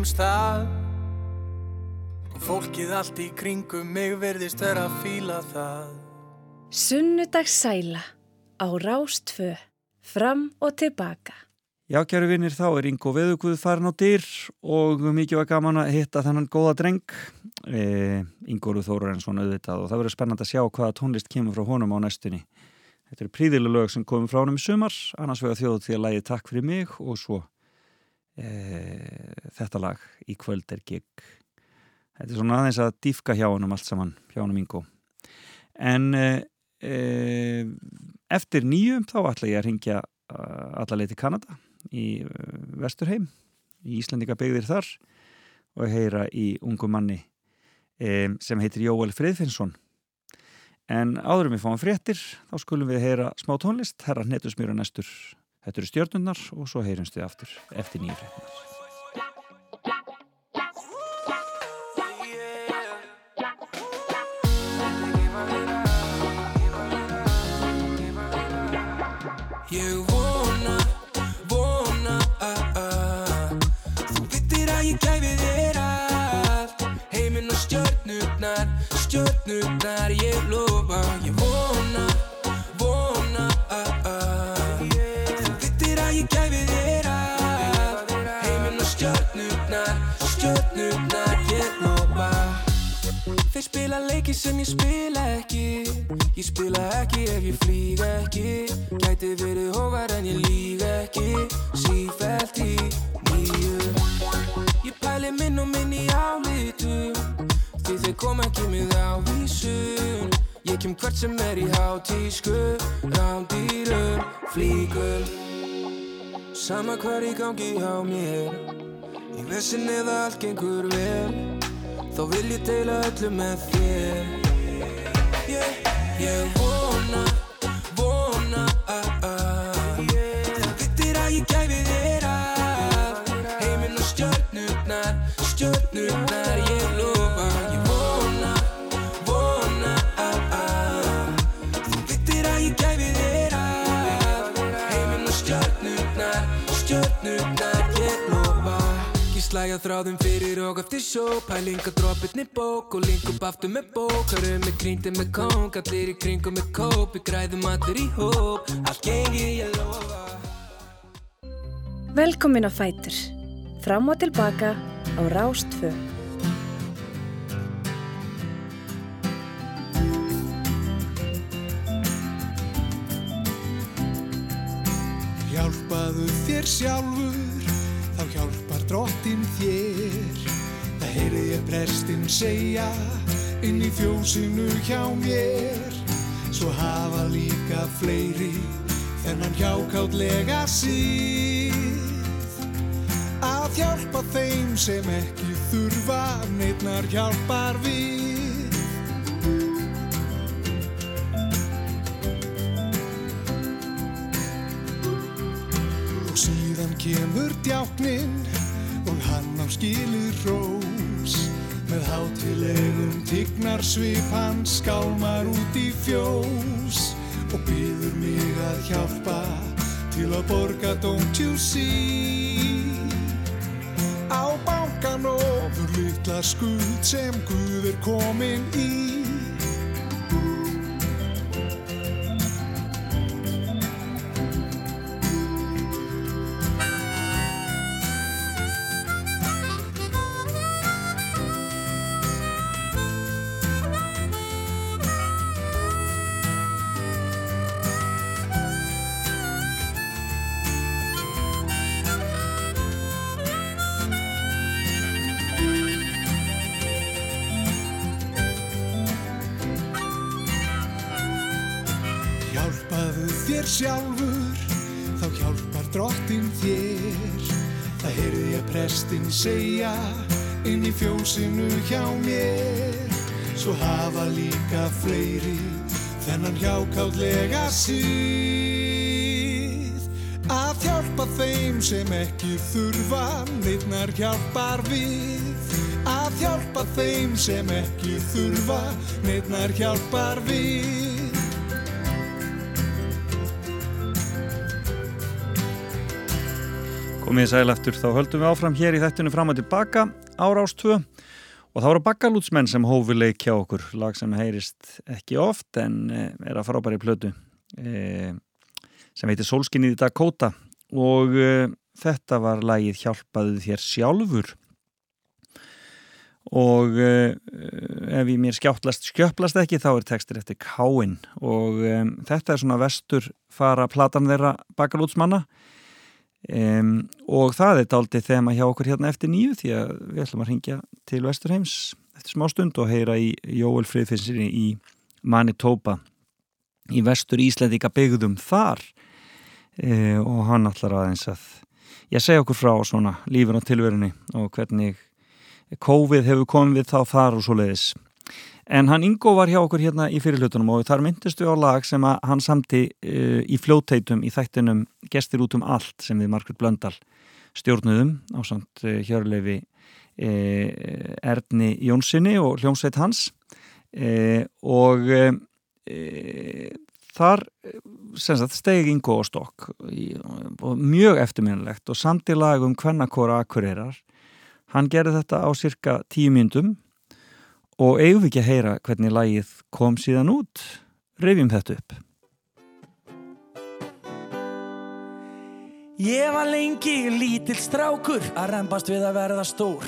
nýjum stað Og fólkið allt í kringum mig verðist vera að fíla það Sunnudagssæla á Rástfö, fram og tilbaka. Já, kæru vinnir, þá er Ingo Veðuguð farin á dyr og mikið var gaman að hitta þennan góða dreng e, Ingoru Þórarensson auðvitað og það verður spennand að sjá hvaða tónlist kemur frá honum á næstunni. Þetta eru príðilega lög sem komum frá honum í sumar, annars vegar þjóðu til að lægi Takk fyrir mig og svo þetta lag í kvöld er gig. Þetta er svona aðeins að dýfka hjá honum allt saman, hjá honum Ingo. En e, e, eftir nýjum þá ætla ég að ringja alla leið til Kanada í Vesturheim í Íslandika byggðir þar og heyra í ungu manni um, sem heitir Jóel Friðfinnsson en áðurum við fáum fréttir þá skulum við heyra smá tónlist herra hnetusmýra næstur þetta eru stjörnunnar og svo heyrumst við aftur eftir nýju fréttinar Ég vona, vona að Þú vittir að ég gæfi þér allt. Heiminn og stjörnurnar, stjörnurnar ég gæfi þér af. Heiminn og stjörnurnar, stjörnurnar ég lofa. Þeir spila leiki sem ég spila ekki. Ég spila ekki ef ég flýg ekki. Gæti verið hóvar en ég líg ekki. Sífælt í nýju Ég pæli minn og minn í álitu. Því þeir koma ekki með ávísun. Ég kem hvert sem er í hátísku. Rándýrum, flíkum Sama hvar í gangi á mér Í vesinn eða allt gengur vel Þá vil ég deila öllu með þér. Ég vona, vona slæja þráðum fyrir og eftir sjó Pælinga droppitni bók og link upp aftur með bók. Hörum með grínti með kóng, allir í kringum með kóp. Við græðum allir í hóp, allt gengi ég lofa. Velkomin á Fætur. Fram og tilbaka á Rástfö. Hjálpaðu þér hjálpar drottin þér. Það heyri ég prestinn segja inn í fjósinu hjá mér. Svo hafa líka fleiri þennan hjákátlega síð. Að hjálpa þeim sem ekki þurfa, neitnar hjálpar við. Og síðan kemur djáknin og hann á skilir rós Með hátilegum tignar svip hann skálmar út í fjós. Og byður mig að hjálpa til að borga don't you see Á bankan ofur litla skuld sem Guð er komin í prestinn segja inn í fjósinu hjá mér. Svo hafa líka fleiri þennan hjákátlega síð. Að hjálpa þeim sem ekki þurfa, neittnar hjálpar við. Að hjálpa þeim sem ekki þurfa, neittnar hjálpar við. Komið þið sæl eftir, þá höldum við áfram hér í þættinu fram og tilbaka árás 2 og það voru bakkalútsmenn sem hófi leik hjá okkur, lag sem heyrist ekki oft en eh, er að frábæri plötu eh, sem heitir Solskinnið í Dakota. Og eh, þetta var lagið Hjálpaðu þér sjálfur. Og eh, ef ég mér skjáttlast skjöplast ekki þá er textir eftir Káin og eh, þetta er svona vestur fara platan þeirra bakkalútsmanna Um, og það er daldið þema hjá okkur hérna eftir nýju því að við ætlum að ringja til Vesturheims eftir smá stund og heyra í Jóel Friðfinnsinni í Manitoba í vestur Íslandika byggðum þar. Uh, og hann ætlar aðeins að ég segja okkur frá svona lífin á tilverunni og hvernig COVID hefur komið þá þar og svo leiðis En hann Ingo var hjá okkur hérna í fyrirlutunum og þar myndist við á lag sem að hann samti uh, í fljótteitum í þættinum Gestir út um allt sem við Margrit Blöndal stjórnuðum á samt uh, hjörleifi uh, Erni Jónssoni og hljómsveit hans. Og þar stegi Ingo á stokk og mjög eftirminnilegt og samt í lag um hvernakora akkureyrar hann gerði þetta á cirka tíu myndum Og eigum við ekki að heyra hvernig lagið kom síðan út? Rifjum þetta upp. Ég var lengi lítill strákur að reymbast við að verða stór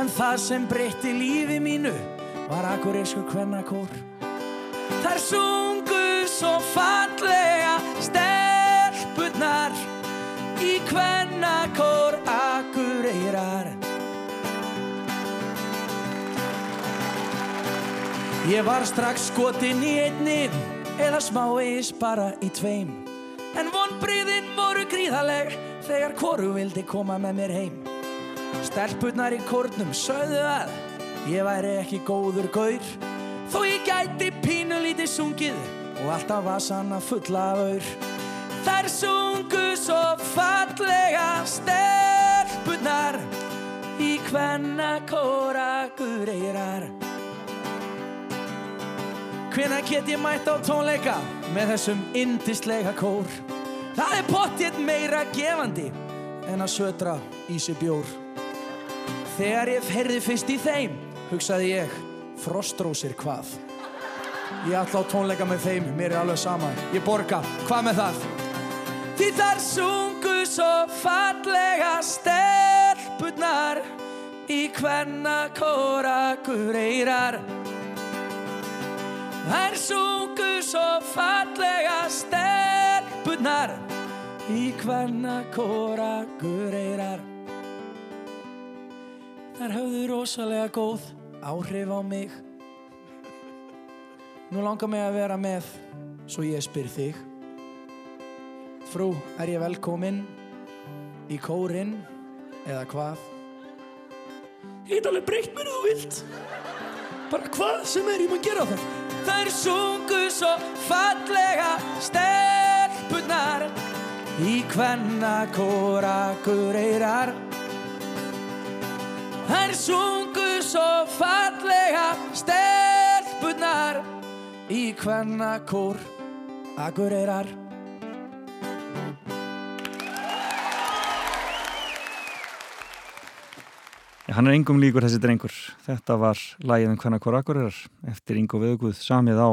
En það sem breytti lífi mínu var akkurísku kvennakór Þær sungu svo fallega stelpurnar í kvennakór akkureyrar Ég var strax skotin í einni eða smávegis bara í tveim. En vonbriðin voru gríðaleg þegar hvoru vildi koma með mér heim. Stelpurnar í kórnum sögðu að ég væri ekki góður gaur. Þó ég gæti pínu lítið sungið og alltaf vasanna fulla af aur. Þær sungu svo fallega stelpurnar í hvenna kóra gureyrar Hvenær get ég mætt á tónleika með þessum indislega kór? Það er pottið meira gefandi en að södra í sig bjór. Þegar ég ferði fyrst í þeim, hugsaði ég, frostrósir hvað? Ég ætla á tónleika með þeim, mér er alveg sama. Ég borga, hvað með það? Því þar sungu svo fallega stelpurnar í hvenna kóra gureyrar. Þær sungu svo fallega stelpurnar í hvenna kóra gureyrar. Þær höfðu rosalega góð áhrif á mig. Nú langar mig að vera með, svo ég spyr þig. Frú, er ég velkominn í kórin eða hvað? Ég get alveg breytt mér ef þú vilt. Bara hvað sem er ég maður gera það. Þær sungu svo fallega stelpurnar í hvenna kóra gureyrar. Þær sungu svo fallega stelpurnar í hvenna kór agureyrar. Hann er engum líkur þessi drengur. Þetta var lagið um hvernig hver akkurirar eftir Ingo Veðuguð samið á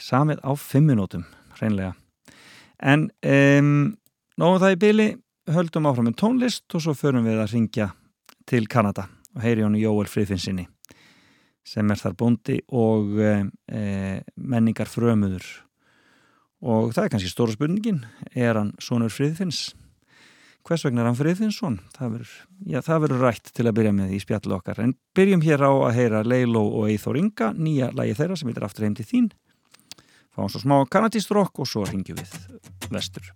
samið á fimminótum, hreinlega. En um, nógum það í byli, höldum áfram með tónlist og svo förum við að ringja til Kanada og heyri hann Jóel Friðfinnsinni sem er þar bóndi og e, e, menningar frömuður og það er kannski stóra spurningin er hann sonur Friðfinns hvers vegna er hann Friðfinnsson? Það verður, rætt til að byrja með í spjallu okkar. En byrjum hér á að heyra Leiló og Eithor Inga nýja lagi þeirra sem heitir Aftur heim til þín. Fáum svo smá kanadístrokk og svo ringjum við vestur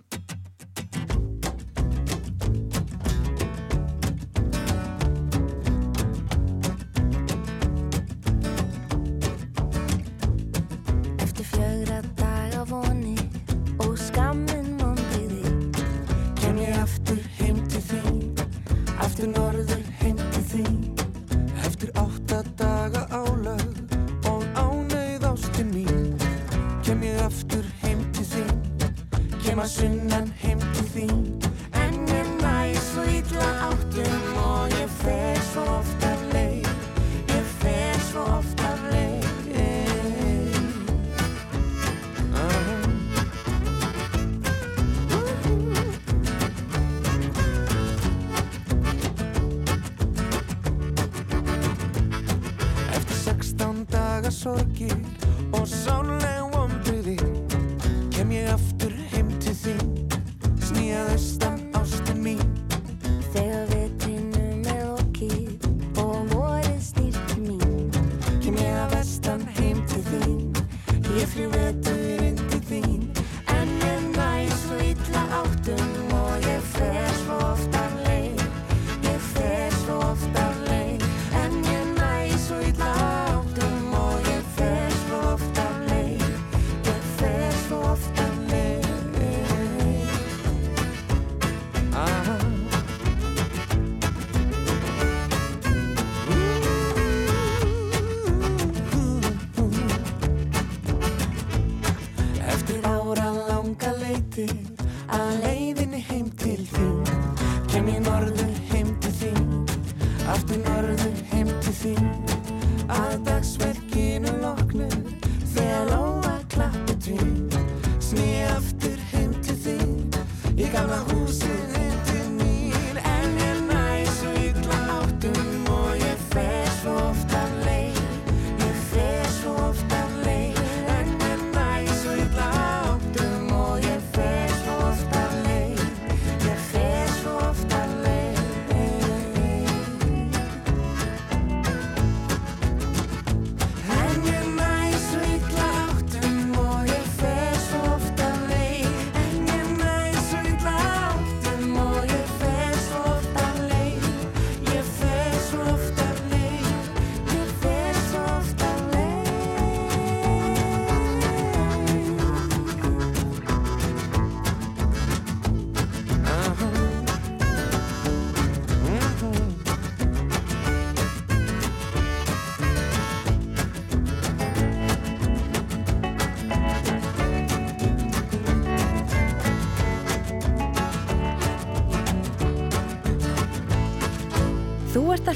sunnan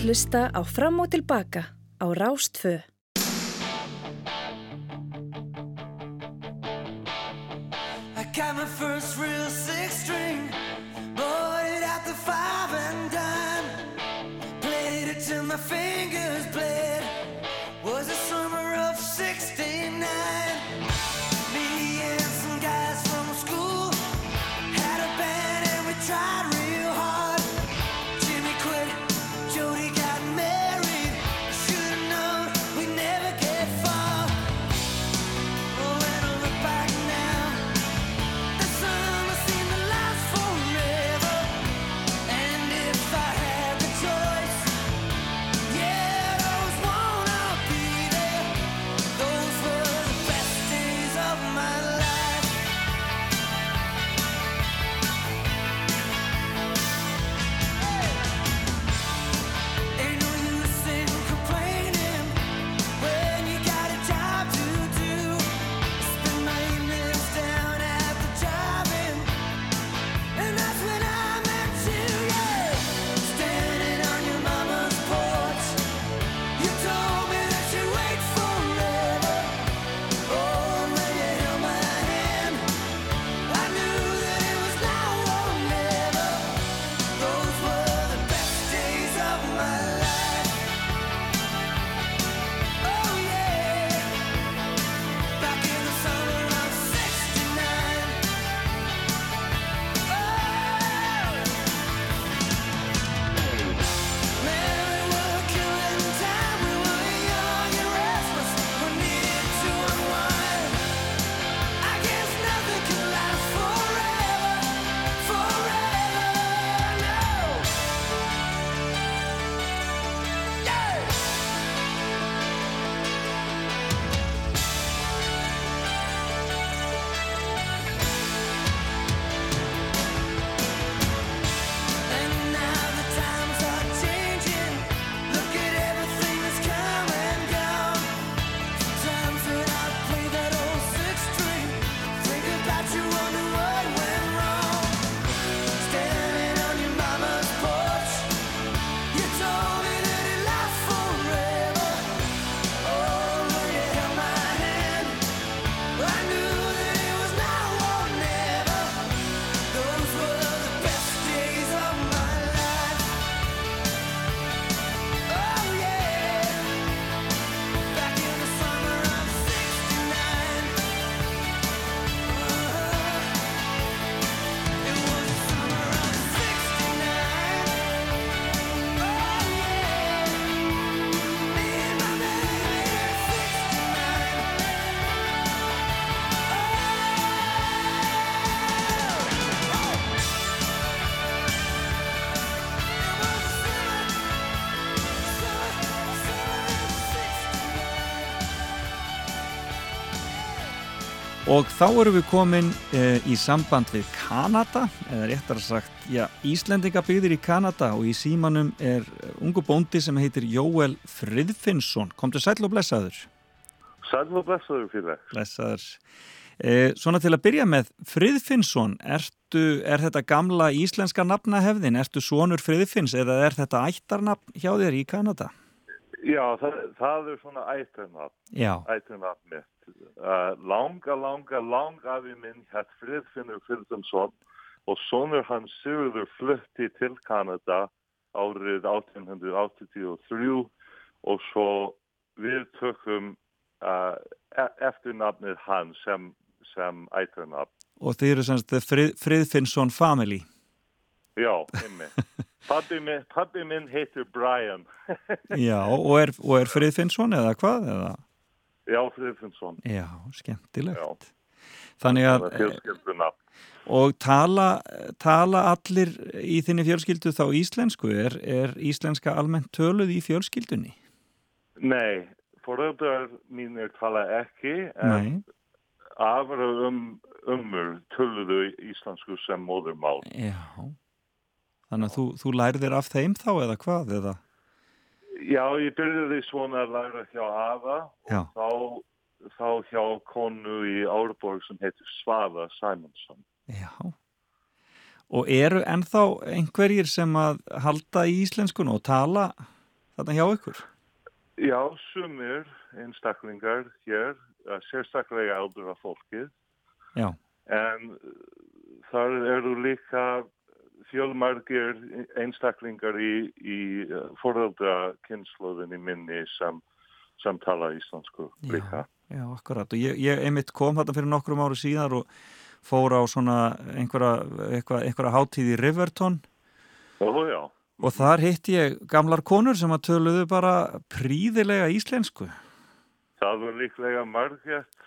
að hlusta á Fram og Tilbaka á Rástfö. Og þá erum við komin uh, í samband við Kanada, eða réttar sagt, já, Íslendingabygðir í Kanada og í símanum er eh, ungu bóndi sem heitir Jóel Friðfinnsson. Komdu sæll og blessaður. Sæl og blessaður fyrir. Blessaður. Uh, svona til að byrja með, Friðfinnsson, ertu, er þetta gamla íslenska nafnahefðin? Ertu sonur Friðfinns eða er þetta ættarnafn hjá þér í Kanada? Já, það, það er svona. Ættarnafn mitt. Uh, langa, langa, langa afi minn hætt Friðfinnur Friðfinsson og sonur hans Sigurður flutti til Kanada árið 1883 og svo við tökum uh, e eftirnafnið hans sem, sem ættarnafn. Og þið eru semst Frið, Friðfinnsson family. Já, einmi. Pappi minn, pappi minn heitir Brian. Já, og er, og er Friðfinnsson eða hvað? Eða? Já, Friðfinnsson. Já, skemmtilegt. Já. Þannig að, Það er fjölskyldunafn. og tala, tala allir í þinni fjölskyldu þá íslensku? Er, er íslenska almennt töluð í fjölskyldunni? Nei, foreldrar mínir tala ekki, en afra um, umur töluðu íslensku sem móðurmál. Já. Þannig að þú, þú lærðir af þeim þá eða hvað? Eða? Já, ég byrjaði svona að læra hjá Já. og þá, þá hjá konu í Árborg sem heitir Svava Simonsson. Já. Og eru ennþá einhverjir sem að halda í íslenskun og tala þarna hjá ykkur? Já, sumir einstaklingar hér, eh, sérstaklega eldra fólkið, Já, en eh, þar eru líka fjölmargir einstaklingar í, í foreldra kynnslóðinni minni sem, sem tala íslensku líka. já, akkurat. Og ég, ég einmitt kom þarna fyrir nokkrum ári síðar og fór á svona einhverja, einhverja, hátíð í Riverton Ó, já. og þar hitti ég gamlar konur sem að töluðu bara príðilega íslensku. Það var líklega Margret,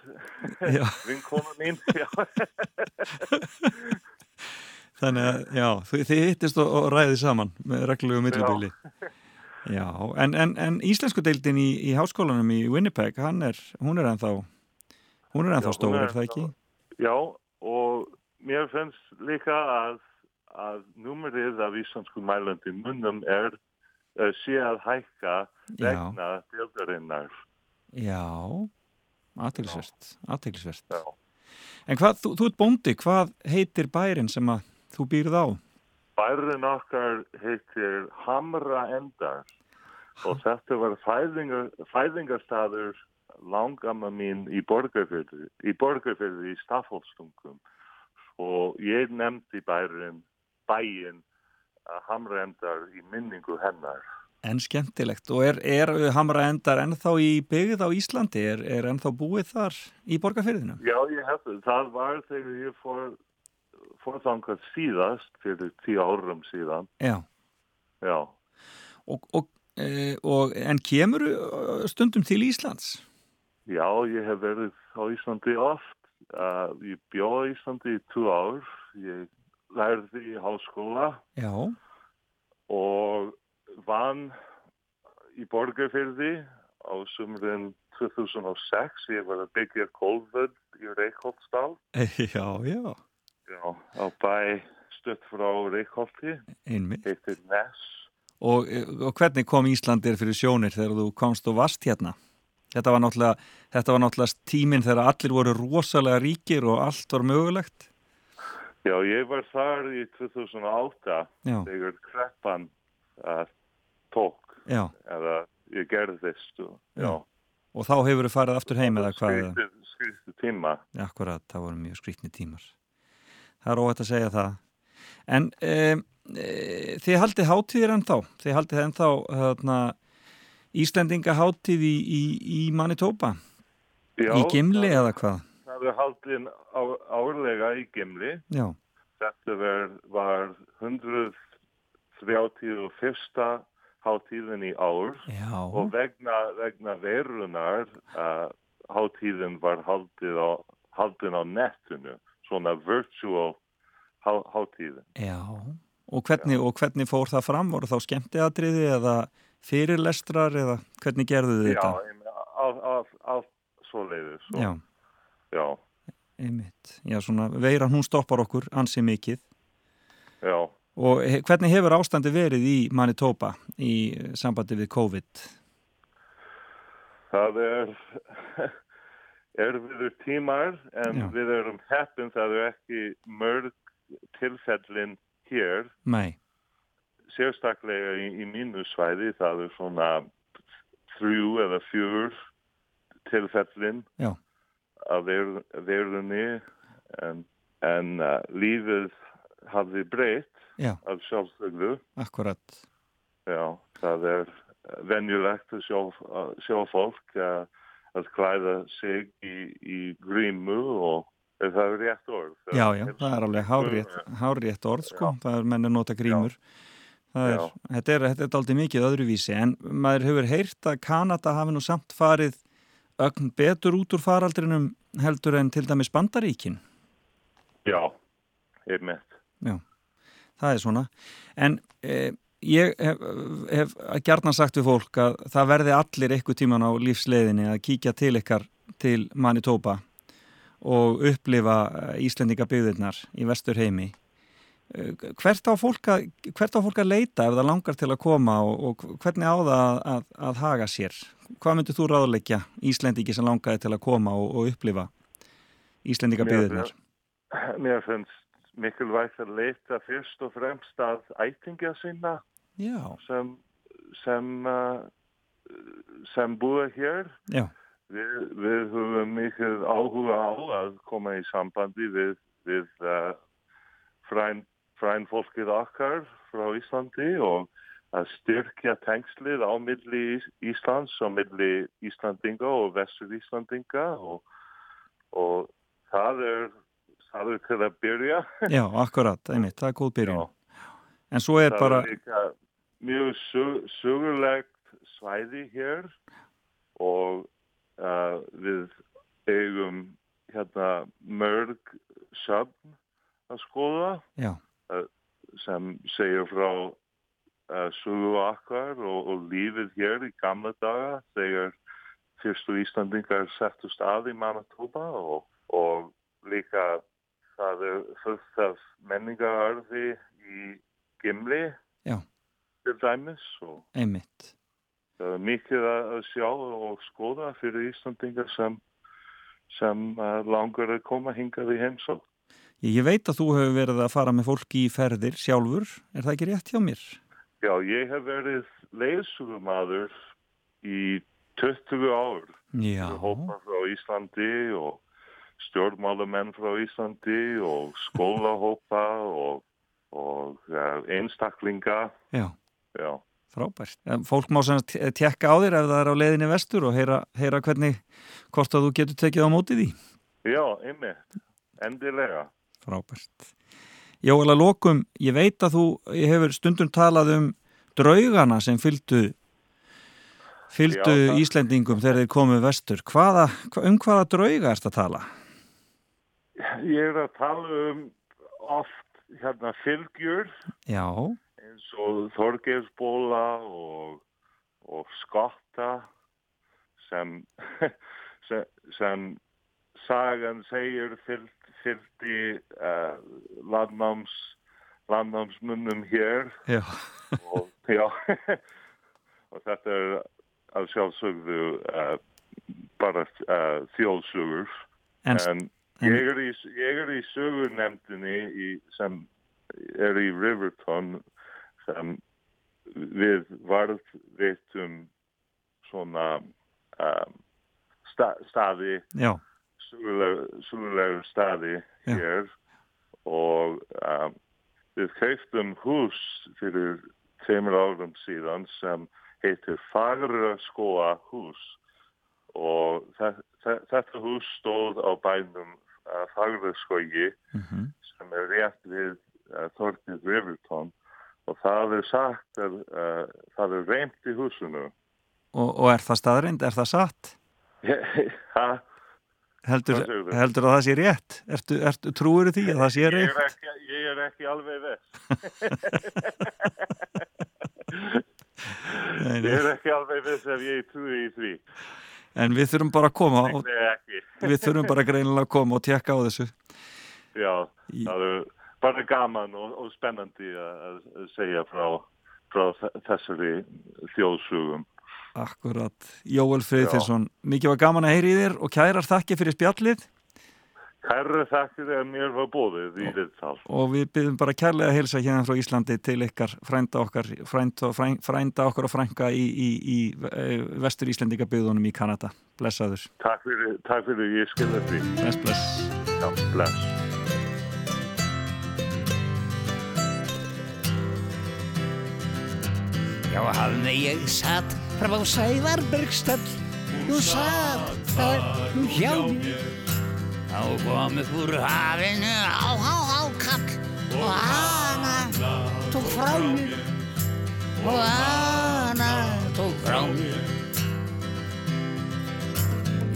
Já. vinkona mín. Þannig að, já, þið, hittist og, og ræðið saman með reglulegu millibili. Já, en, en, en íslensku deildin í, í háskólanum í Winnipeg, hann er, hún er ennþá, hún er ennþá stór, er það ekki? Já, og mér finnst líka að, að númerið af íslensku mælandi munnum er uh, sé að hækka vegna deildarinnar. Já, aðteglisvert, aðteglisvert. En hvað, þú, þú ert bóndi, hvað heitir bærin sem að þú býrð á? Bærin okkar heitir Hamra Endar og þetta var fæðingar, fæðingarstaður langamma mín í Borgarfyrði, í í Staffólstungum og ég nefndi bærin, bæin Hamra Endar í minningu hennar. En skemmtilegt. Og er, er Hamra endar ennþá í byggð á Íslandi? Er, er ennþá búið þar í borgarfyrðinu? Já, ég hef það. Það var þegar ég fór, fór þangað síðast fyrir tíu árum síðan. Já. Já. Og, og, e, og, en kemur stundum til Íslands? Já, ég hef verið á Íslandi oft. Uh, ég bjóð Íslandi í tvo ár. Ég lærði í háskóla Já. og vann í borgarfyrði á sumrin 2006. Ég var að byggja kólvöld í Reykjóldsdal. Já, já. Já, á bæ stutt frá Reykjóldi. Heitir Ness. Og, og hvernig kom Íslandir fyrir sjónir þegar þú komst og vast hérna? Þetta var náttúrulega, þetta var náttúrulega tíminn þegar allir voru rosalega ríkir og allt var mögulegt. Já, ég var þar í 2008 Já. þegar kreppan uh, tók Já. eða ég gerðist og, já. Og þá hefur þú farið aftur heim eða hvað? Skrítið tíma. Akkurat, það voru mjög skrítni tímar. Það er óvægt að segja það. En e, þið haldið hátíðir ennþá? Þið haldið ennþá hérna, Íslendinga hátíð í, í, í Manitoba? Já, í Gimli eða hvað? Það er haldin á, árlega í Gimli. Já. Þetta var, var 131. hátíðin í ár Já. og vegna, vegna verunar uh, hátíðin var haldið á, haldin á netinu, svona virtual há, hátíðin. Já. Og hvernig, og hvernig fór það fram? Voru þá skemmtiatriði eða fyrirlestrar eða hvernig gerðu þið þetta? Já, allt, allt, allt svo leiðis. Já. Já, Einmitt. Já, svona veiran hún stoppar okkur ansi mikið. já. Og hvernig hefur ástandi verið í Manitoba í sambandi við COVID? Það er erfiður tímar en Já. við erum heppin það er ekki mörg tilfellin hér. Nei. Sérstaklega í, í mínu svæði það er svona þrjú eða fjör tilfellin Já. af ver- verunni en, en uh, lífið hafði breytt Já. af sjálfsögðu. Akkurat. Já, það er venjulegt að sjá, að fólk að, að klæða sig í, í grímu og er það er rétt orð. Já, já, það er alveg hárrétt, hárrétt orð, sko. Það er menn að nota grímur. Það er, þetta er, þetta er aldrei mikið öðruvísi, en maður hefur heyrt að Kanada hafi nú samt farið ögn betur út úr faraldrinum heldur en til dæmis Bandaríkin. Já, einmitt. Já, það er svona. En eh, ég hef, hef gjarnan sagt við fólk að það verði allir eitthvað tíman á lífsleiðinni að kíkja til ykkar til Manitoba og upplifa Íslendinga byggðirnar í vestur heimi. Eh, Hvert á, fólk að, hvert á fólk að leita ef það langar til að koma og, og hvernig á það að, að, að haga sér? Hvað myndir þú ráðleggja Íslendingi sem langaði til að koma og, og upplifa Íslendinga byggðirnar? Mér finnst mikilvægt að leita fyrst og fremst að ætingja sinna Já, sem, sem, uh, sem búa hér. Við, við höfum mikið áhuga á að koma í sambandi við, við uh, fræn, fræn fólkið okkar frá Íslandi og að styrkja tengslið á milli Ís- Íslands og milli Íslandinga og vestur Íslandinga og, og það er, það er til að byrja. já, akkurat, einmitt, það er góð byrjun. En svo er það bara, er líka mjög sög, sögulegt svæði hér og uh, við eigum hérna mörg söfn að skoða uh, sem segir frá uh, sögu okkar og, og lífið hér í gamla daga þegar fyrstu Íslandingar settust að í Manitoba og, og líka það er fullt af menningararfi í Gimli Já. Til dæmis og einmitt. það er mikið að sjá og skoða fyrir Íslandingar sem, sem uh, langar að koma hingað í heimsók. Ég, ég veit að þú hefur verið að fara með fólki í ferðir sjálfur, er það ekki rétt hjá mér? Já, ég hef verið leiðsugumadur í 20 ár. Já, Hópa frá Íslandi og stjórnmálamenn frá Íslandi og skólahópa og, og uh, einstaklinga. já, Já, frábært. En Fólk má sem sagt tekka á þér ef það er á leiðinni vestur og heyra, heyra hvernig, hvort að þú getur tekið á móti því. já einmitt, endilega. Frábært. Jóel að lokum, ég veit að þú ég hefur stundum talað um draugana sem fylgdu fylgdu Já, Íslendingum þegar þeir komu vestur. Hvaða, hva- um hvaða drauga erst að tala? Ég er að tala um oft hérna fylgjur Já, eins og Þorgeirsbóla og, og Skotta sem, sem, sem sagan segir fylgdi uh, landnáms, landnámsmunnum hér. Já, og, já, og þetta er að sjálfsögðu uh, bara uh, þjóðsugur En- en, ég, er í, í sögurnemdini sem er í Riverton sem við varð veitum svona um, sta, staði sögulegur staði Já. hér og um, við keiftum hús fyrir tveimur árum síðan sem heitir Fagra skóa hús og þe þe þetta hús stóð á bænum uh, Fagra skógi mhm, sem er rétt við uh, Þorpið Riverton og það er sagt að uh, það er reynd í húsinu og, og er það staðrind, er það satt? ha, Heldur, heldur að það sé rétt? Ertu, ertu trúur því að það sé ég, er rétt? ekki, ég er ekki alveg viss Ég er ekki alveg viss ef ég trúi í því. En við þurfum bara að koma og við þurfum bara greinilega að koma og tekka á þessu. Já, það er bara gaman og, og spennandi að segja frá, frá þe- þessari þjóðsugum. Akkurat. Jóel Friðfinsson, mikið var gaman að heyri í þér og kærar þakki fyrir spjallið Kærri þakkir að mér var bóðið í viðtal. og við byrjum bara kærlega að helsa hérna frá Íslandi til ykkar frænda okkar, frænda, frænda, frænda okkar og frænka í, í, í, í vestur Íslendingabyðunum í Kanada. Blessaður. Takk fyrir, takk fyrir, ég skilja því. Bless, bless. Já, bless. Já, hafði ég satt fram á Sævarbergstöll. Nú satt þar nú hjá mér. Þá kom upp úr hafinu á há há kall Og hana tók frá mér. Og hana tók frá mér.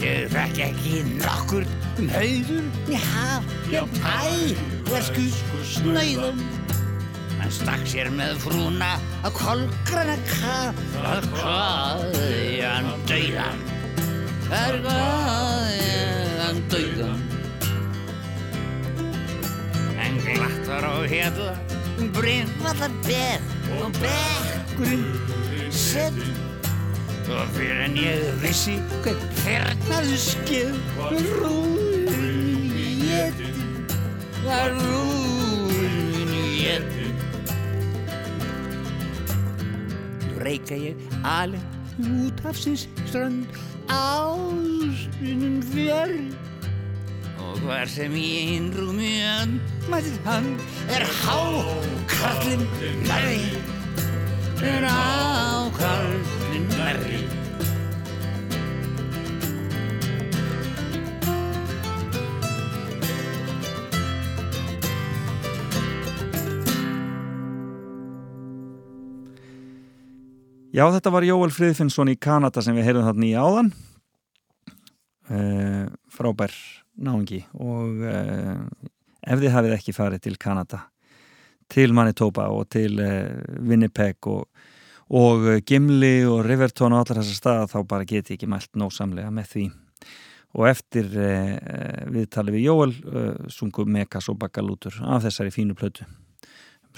Ég þekk ekki nokkur um hauður Í haf, ég hæ, versku snöyðum Hann stakk sér með frúna á kolgrana kaf. Að hvaði hann dauðan? Þar hvaði hann dauðan? En glatt var á hérna brimvallar beð og bekkurinn sett og fyrir en ég vissi hver fernaðu skeð var rúðin í ég var rúðin reika ég alveg út af síns strönd ástunum fjörð og hvar sem ég innrúmi öndmættið hann er hákarlinn nærri. Er hákarlinn nærri Já, þetta var Jóel Friðfinnsson í Kanada sem við heyrðum þarna í áðan. Uh, frábær náungi og uh, ef þið hafið ekki farið til Kanada til Manitoba og til uh, Winnipeg og, og Gimli og Riverton og allar þessar staða þá bara geti ekki mælt nósamlega með því. Og eftir viðtalið við Jóel sungu Megas og Bakalútur af þessari fínu plötu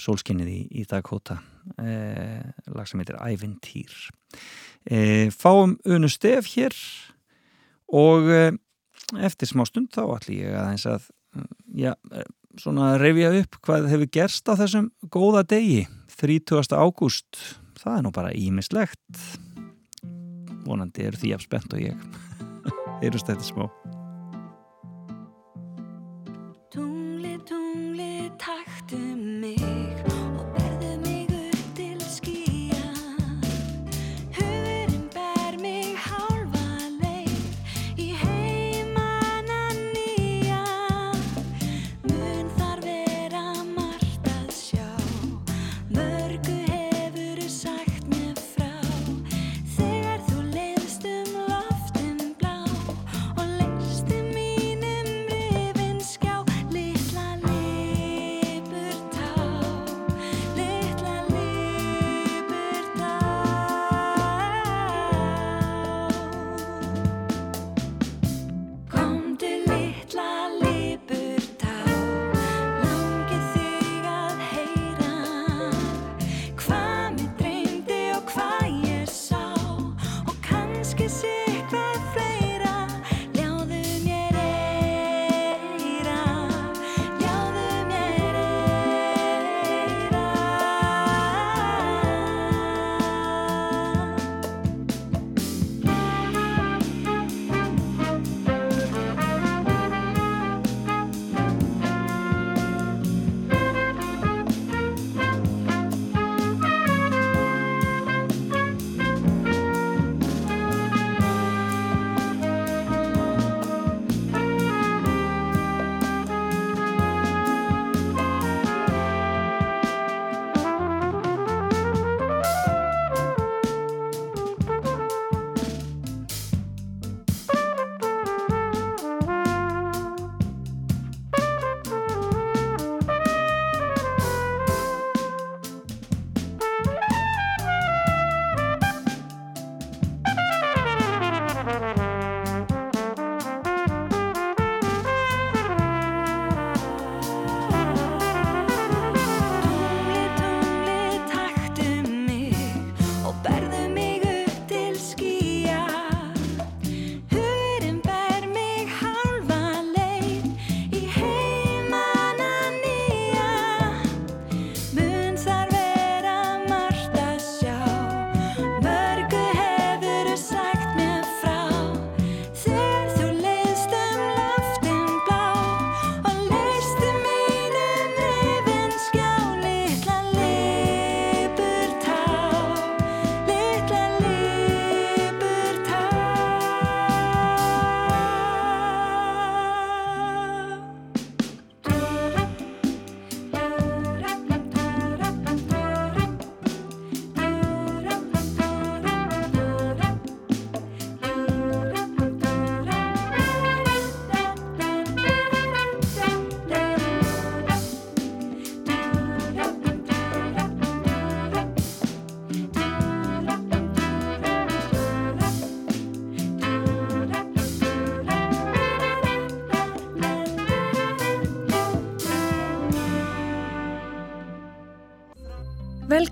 sólskinnið í, í Dakota. Eh, lag sem heitir Ævintýr. Eh, fáum unu stef hér og eh, eftir smá stund þá ætlum ég aðeins að já, svona reyfja upp hvað hefur gerst á þessum góða degi. 30. ágúst. Það er nú bara ímislegt vonandi eru því afspennt og ég. Heyrust þetta smá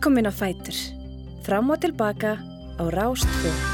Velkomin á Fætur. Fram og tilbaka á Rástfjörn.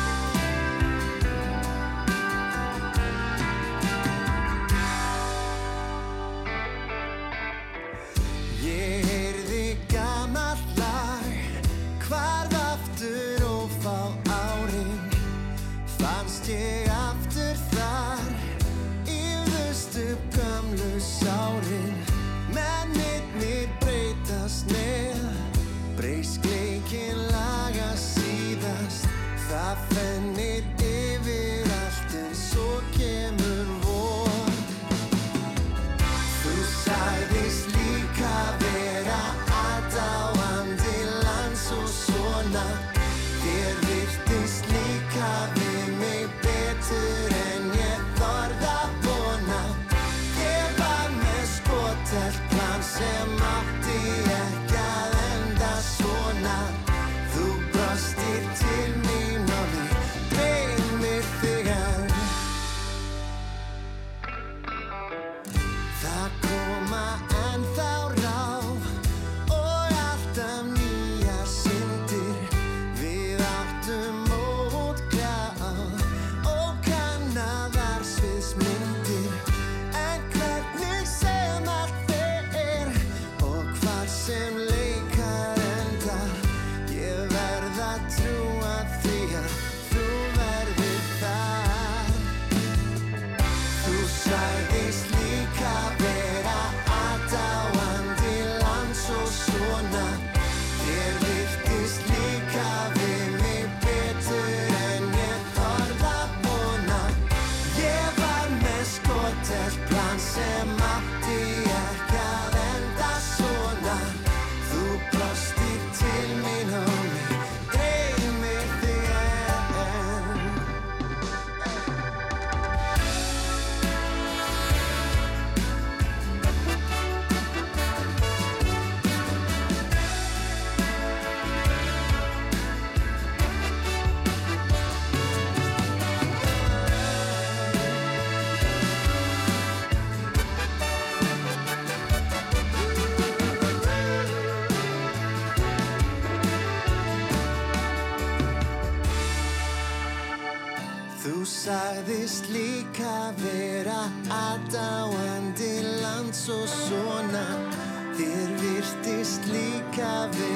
explica.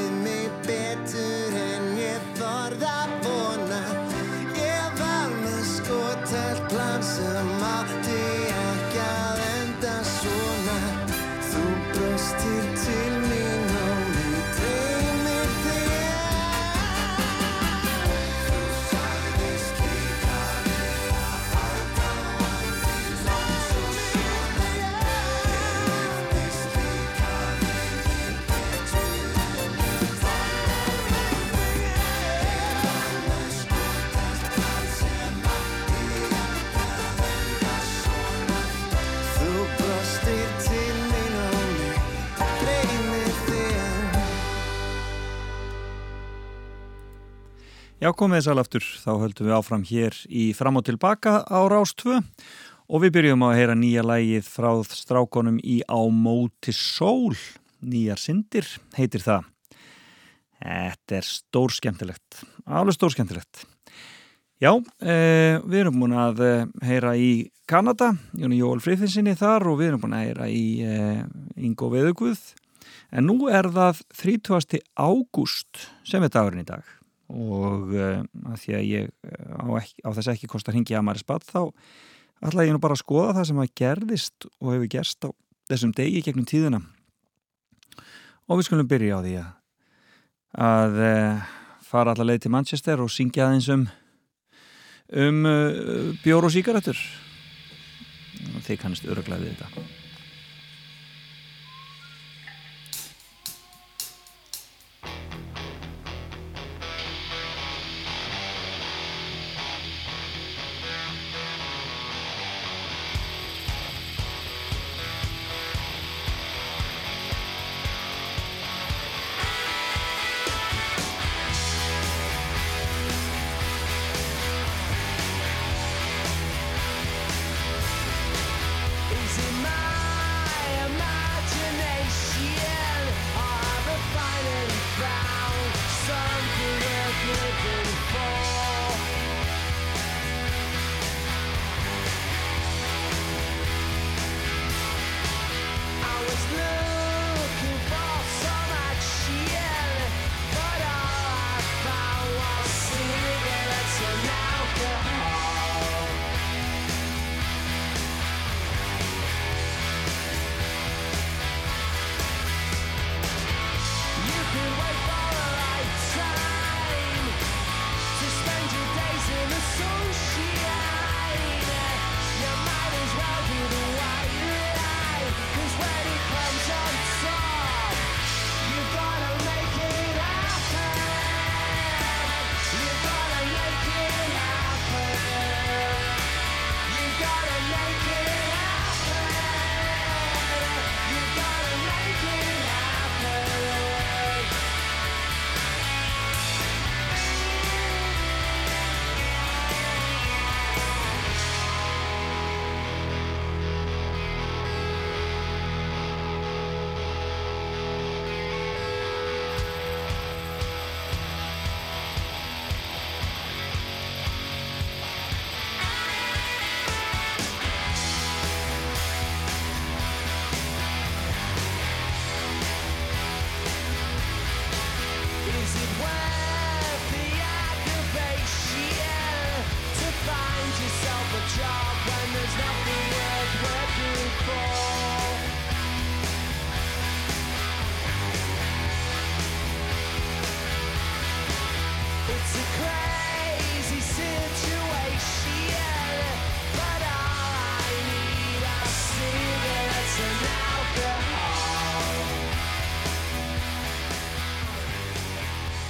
Já, komið þess alaftur, þá höldum við áfram hér í fram og tilbaka á Rás 2 og við byrjum að heyra nýja lægið frá strákonum í Á móti sól, nýjar syndir heitir það. Þetta er stór skemmtilegt, alveg stór skemmtilegt. Já, eh, við erum búin að eh, heyra í Kanada, Jóni Jóel Friðfinsinni þar og við erum búin að heyra í eh, Ingo Veðugvuð en nú er það 30. ágúst sem er dagurinn í dag og uh, að því að ég eh, á, ekki, á þess ekki kostar hingi að maður spatt þá ætla ég nú bara að skoða það sem að gerðist og hefur gerst á þessum degi gegnum tíðina. Og við skulum byrja á því að, að uh, fara allar leið til Manchester og syngja aðeins um um uh, bjór og síkaretur þið kannast öruglega við þetta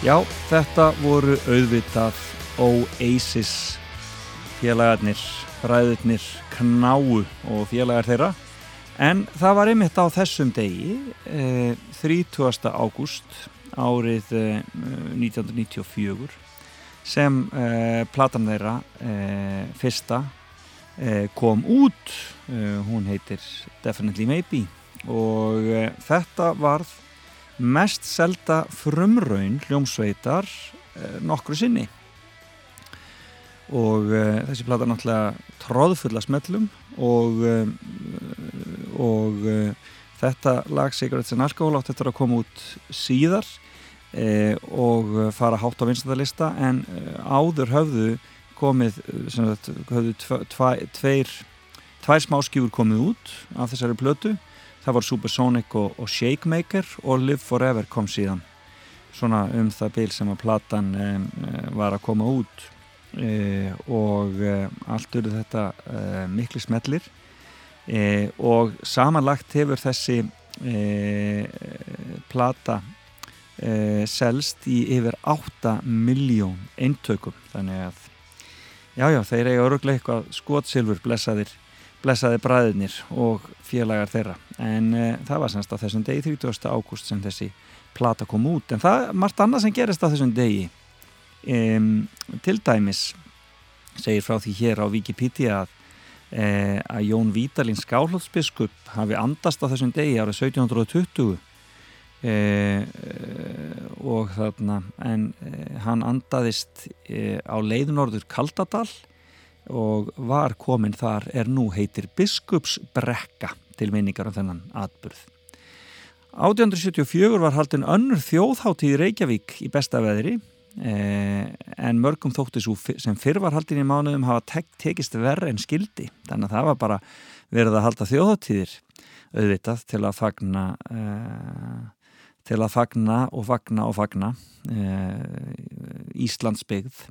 Já, þetta voru auðvitað Oasis. Félagarnir, bræðurnir Knáu og félagar þeirra. En það var einmitt á þessum degi eh, 30. ágúst árið eh, 1994 sem eh, platan þeirra eh, fyrsta eh, kom út. Eh, hún heitir Definitely Maybe. Og þetta varð mest selda frumraun hljómsveitar eh, nokkru sinni. Og uh, þessi plata náttúrulega tróðfulla smellum og uh, og uh, þetta lag Cigarettes and Alcohol átt þetta að koma út síðar og fara hátt á vinstandalista en áður höfðu komið sagt, höfðu tve, tve, tveir tvær smáskjúur komið út af þessari plötu það var Supersonic og, og Shakemaker og Live Forever kom síðan. Svona um það bil sem að platan um, var að koma út. E, og e, allt eru þetta e, miklu smellir. E, og samanlagt hefur þessi e, plata e, selst í yfir 8 miljón eintökum. Þannig að já já þeir eiga öruglega eitthvað skotsilfur blessaðir blessaði bræðinir og félagar þeirra. En e, það var semst á þessum degi 30. ágúst sem þessi plata kom út. En það er margt annað sem gerist á þessum degi. Um, til dæmis segir frá því hér á Wikipedia að, e, að Jón Vítalín Skálholtsbiskup hafi andast á þessum degi árið 1720 e, og þarna en e, hann andaðist e, á leiðunorður Kaldadal og var komin þar er nú heitir Biskupsbrekka til minningar um þennan atburð. 1874 var haldin önnur þjóðháttíð Reykjavík í besta veðri eh, en mörgum þóttu svo sem fyrr var haldin í mánuðum hafa tek tekist verð en skildi þannig að það var bara verið að halda þjóðháttíðir auðvitað til að fagna eh, til að fagna og fagna og fagna eh, Íslandsbyggð.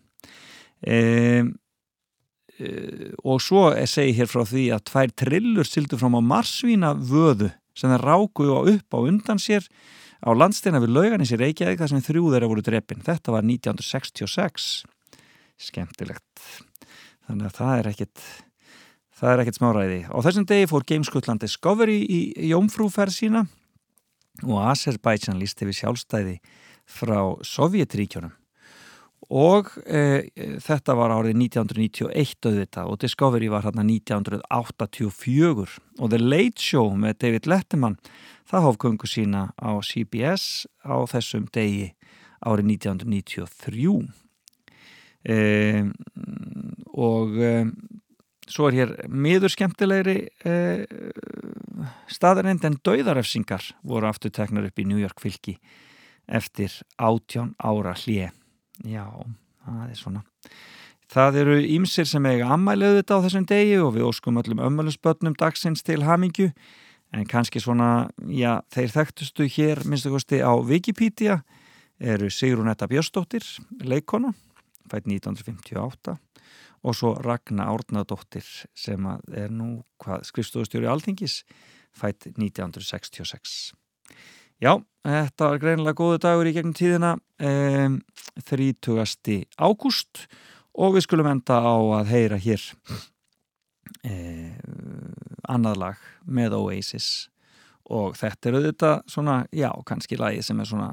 Eh, og svo segi hér frá því að tvær trillur sildu fram á marsvína vöðu sem það ráku á upp á undan sér á landsteina við lauganis í Reykjavík þar sem þrjú þeirra voru drefin. Þetta var 1966. Skemmtilegt. Þannig að það er ekkit það er ekkit smáræði. Á þessum degi fór Gameskutland Discovery í jómfrúferð sína og Azerbaijan líst yfir sjálfstæði frá Sovjetríkjónum og e, þetta var árið 1991 auðvitað og Discovery var hérna 1984 og The Late Show með David Letterman það hófgöngu sína á CBS á þessum degi árið 1993 e, og e, svo er hér miður skemmtilegri e, staðarind en dauðarefsingar voru aftur teknar upp í New York fylki eftir átján ára hlið Já, það er svona. Það eru ímsir sem eiga ammælið þetta á þessum degi og við óskum öllum ömmalusbötnum dagsins til hamingju en kannski svona, já, þeir þekktustu hér, minnstu kosti, á Wikipedia eru Sigrunetta Björnsdóttir, leikona, fætt 1958 og svo Ragnar Árnadóttir sem er nú skrifstofustjóri Alþingis, fætt 1966. Já, þetta var greinilega góðu dagur í gegnum tíðina um, 30. ágúst og við skulum enda á að heyra hér um, annað lag með Oasis og þetta er auðvitað svona, já, kannski lagi sem er svona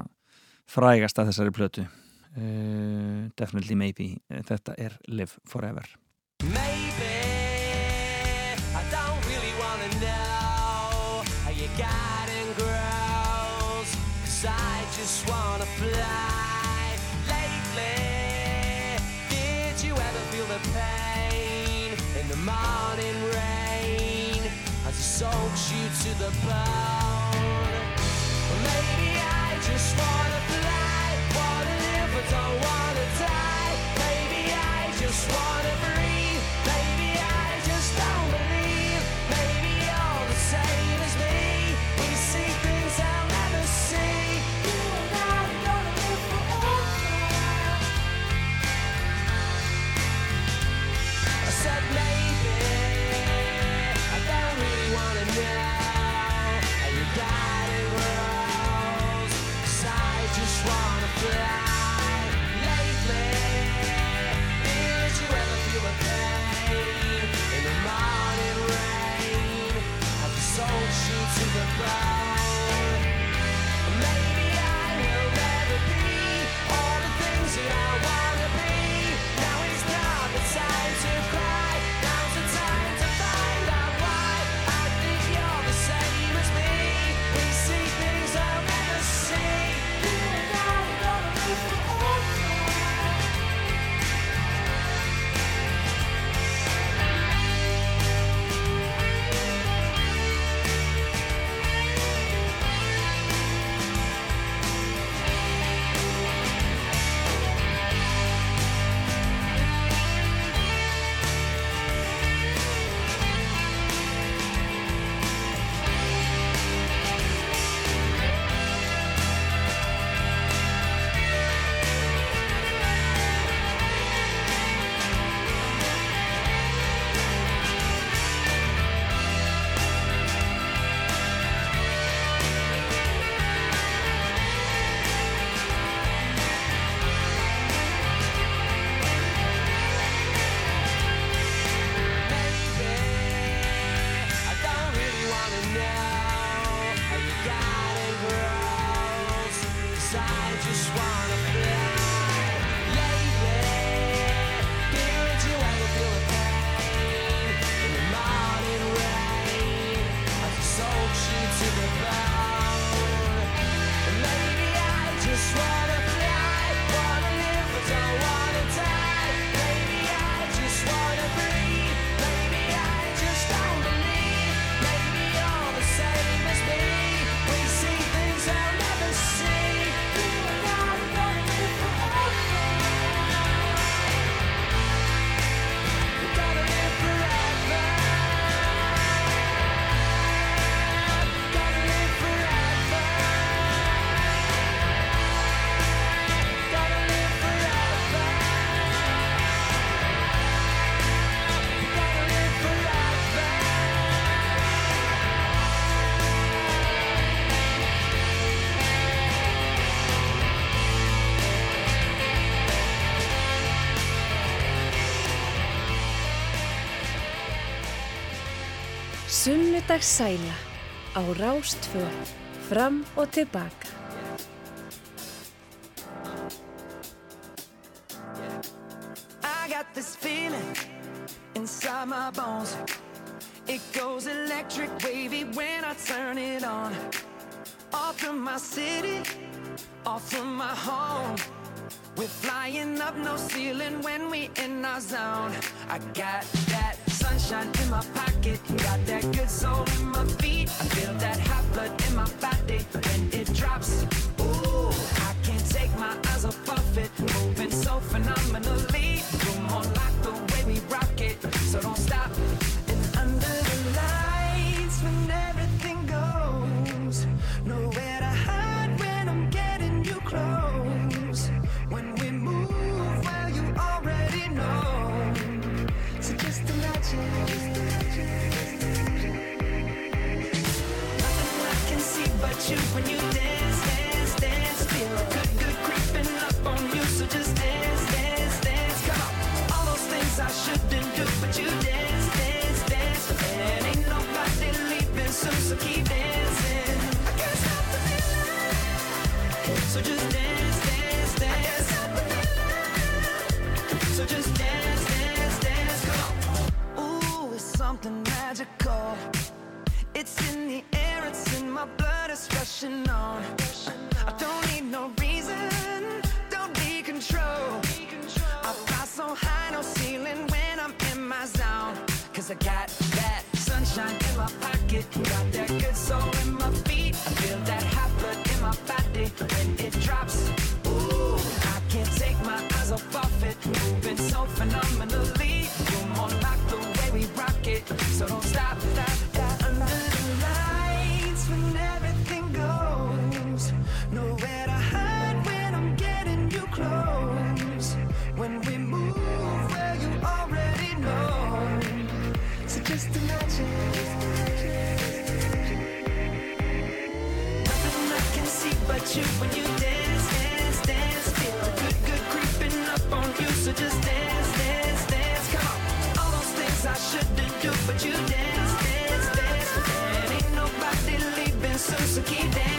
frægast að þessari plötu uh, Definitely Maybe þetta er Live Forever Maybe I don't really wanna know how you got just wanna fly. Lately Did you ever feel the pain in the morning rain? As it soaks you to the bone. Well, maybe I just wanna fly. Wanna live but don't wanna die? Maybe I just wanna breathe Sunnudagssæla á Rástfö fram og tilbaka. I got this feeling inside my bones. It goes electric wavy when I turn it on. Off from my city, off from my home. We're flying up no ceiling when we in our zone. I got that sunshine in my pocket, got that good soul in my feet. I feel that hot blood in my body when it drops. Ooh, I can't take my eyes off of it, moving so phenomenally. Got so just dance, dance, dance. Ooh, it's something magical. It's in the air, it's in my blood, it's rushing on. I don't need no reason, don't need control. I fly so high, no ceiling when I'm in my zone I got that good soul in my feet. I feel that hot blood my body when it drops. Ooh, I can't take my eyes off of it, moving so phenomenally. You're more like the way we rock it, so don't stop, stop, so just dance, dance, dance. Come on, all those things I shouldn't do, but you dance, dance, dance Ain't nobody leaving so keep dancing.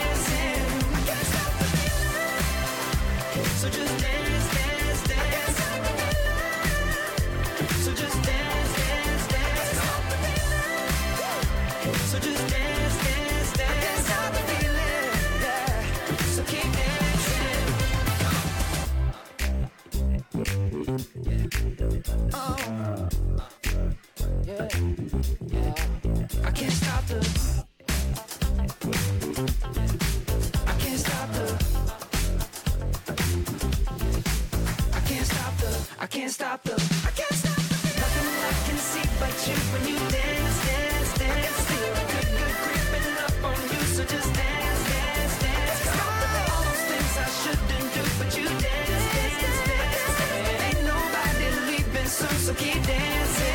Can't stop the. I can't stop the. Nothing I can see but you when you dance, dance, dance. Feel the good, good creeping up on you. So just dance, dance, dance. All those things I shouldn't do, but you dance, dance, dance. Ain't nobody so keep dancing.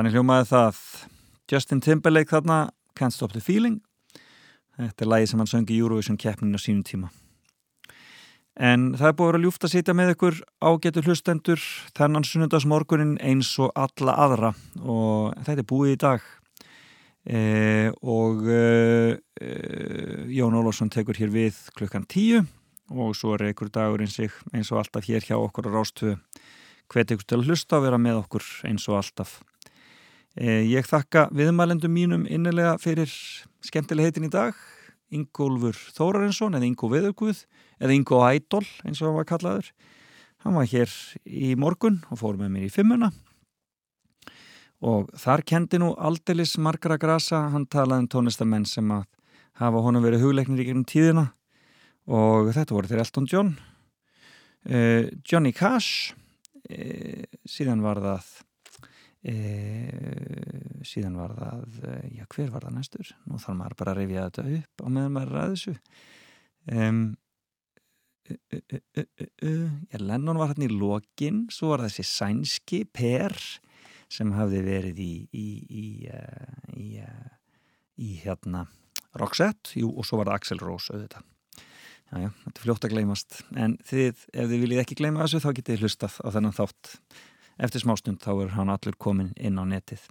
Þannig hljómaði það. Justin Timberlake þarna Can't Stop the Feeling. Þetta er lagi sem hann söngi í Eurovision keppninu á sínum tíma. En það er búið að ljúft að sitja með ykkur ágetur hlustendur þennan sunnundagsmorgunin eins og alla aðra. Og þetta er búið í dag. E, og e, e, Jón Ólafsson tekur hér við klukkan tíu og svo er ykkur dagur eins, og alltaf hér hjá okkur á Rástu hvet ykkur til að hlusta og vera með okkur eins og alltaf Ég þakka viðmælendum mínum innilega fyrir skemmtileg heitin í dag. Ingólfur Þórarinsson eða Ingo Veðurguð eða Ingo Ædol eins og hann var kallaður. Hann var hér í morgun og fór með mér í fimmuna. Og þar kendi nú aldeilis margra grasa, hann talaði um tónlistamenn sem að hafa honum verið hugleiknir í gegnum tíðina. Og þetta voru þeir Elton John. Uh, Johnny Cash. Uh, síðan var það e, síðan var það e, já, hver var það næstur? Nú þarf maður bara að rifja þetta upp á meðan maður að þessu um, Já, Lennon var hann í lokin, svo var þessi sænski Per sem hafði verið í í, í, uh, í, uh, í hérna Roxette, jú, og svo var það Axel Rose auðvitað. Já, já, þetta er fljótt að gleymast, en þið, ef þið viljið ekki gleyma þessu, þá getið hlustað á þennan þátt. Eftir smástund þá er hann allur komin inn á netið.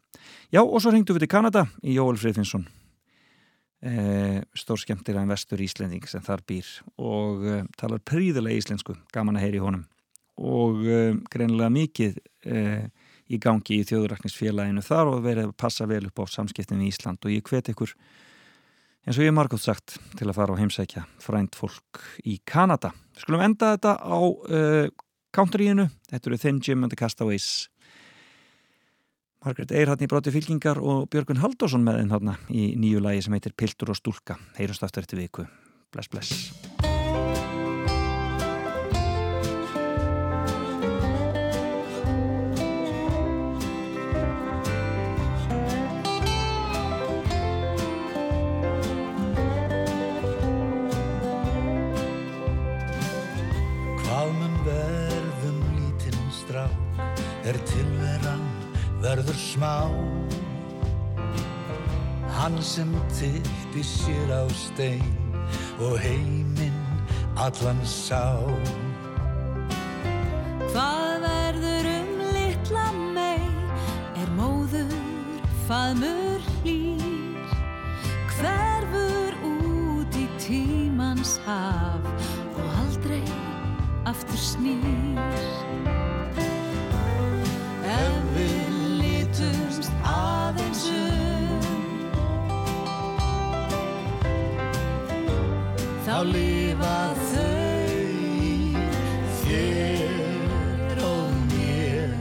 Já, og svo ringdu við til Kanada í Jóel Friðfinsson e, stór skemmtilegan vestur Íslending sem þar býr og e, talar príðilega íslensku, gaman að heyri honum og e, greinilega mikið í gangi í þjóðuraknisfélaginu þar og verið að passa vel upp á samskiptin í Ísland og ég hvet ykkur eins og ég er margótt sagt til að fara á heimsækja frænt fólk í Kanada. Við skulum enda þetta á uh, counteríinu, þetta eru Thin Jim and the Castaways Margaret Eyr hann í broti fylkingar og Björgun Haldursson með henn hann í nýju lagi sem heitir Piltur og Stúlka. Heyrumst aftur eftir viku. Bless, bless. Verður smá. Hann sem tilti sér á stein og heiminn allan sá. Hvað verður um litla mei er móður faðmur hlýr? Hverfur út í tímans haf og aldrei aftur snýr lifa þau þér. Og mér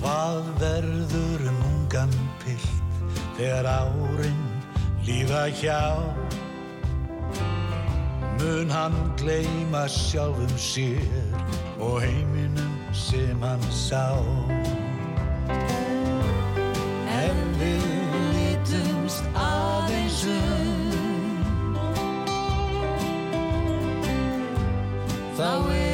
Hvað verður um ungan pilt þegar árin líða hjá. Mun hann gleyma sjálfum sér og heiminum sem hann sá. Ef við lítumst aðeins um þá er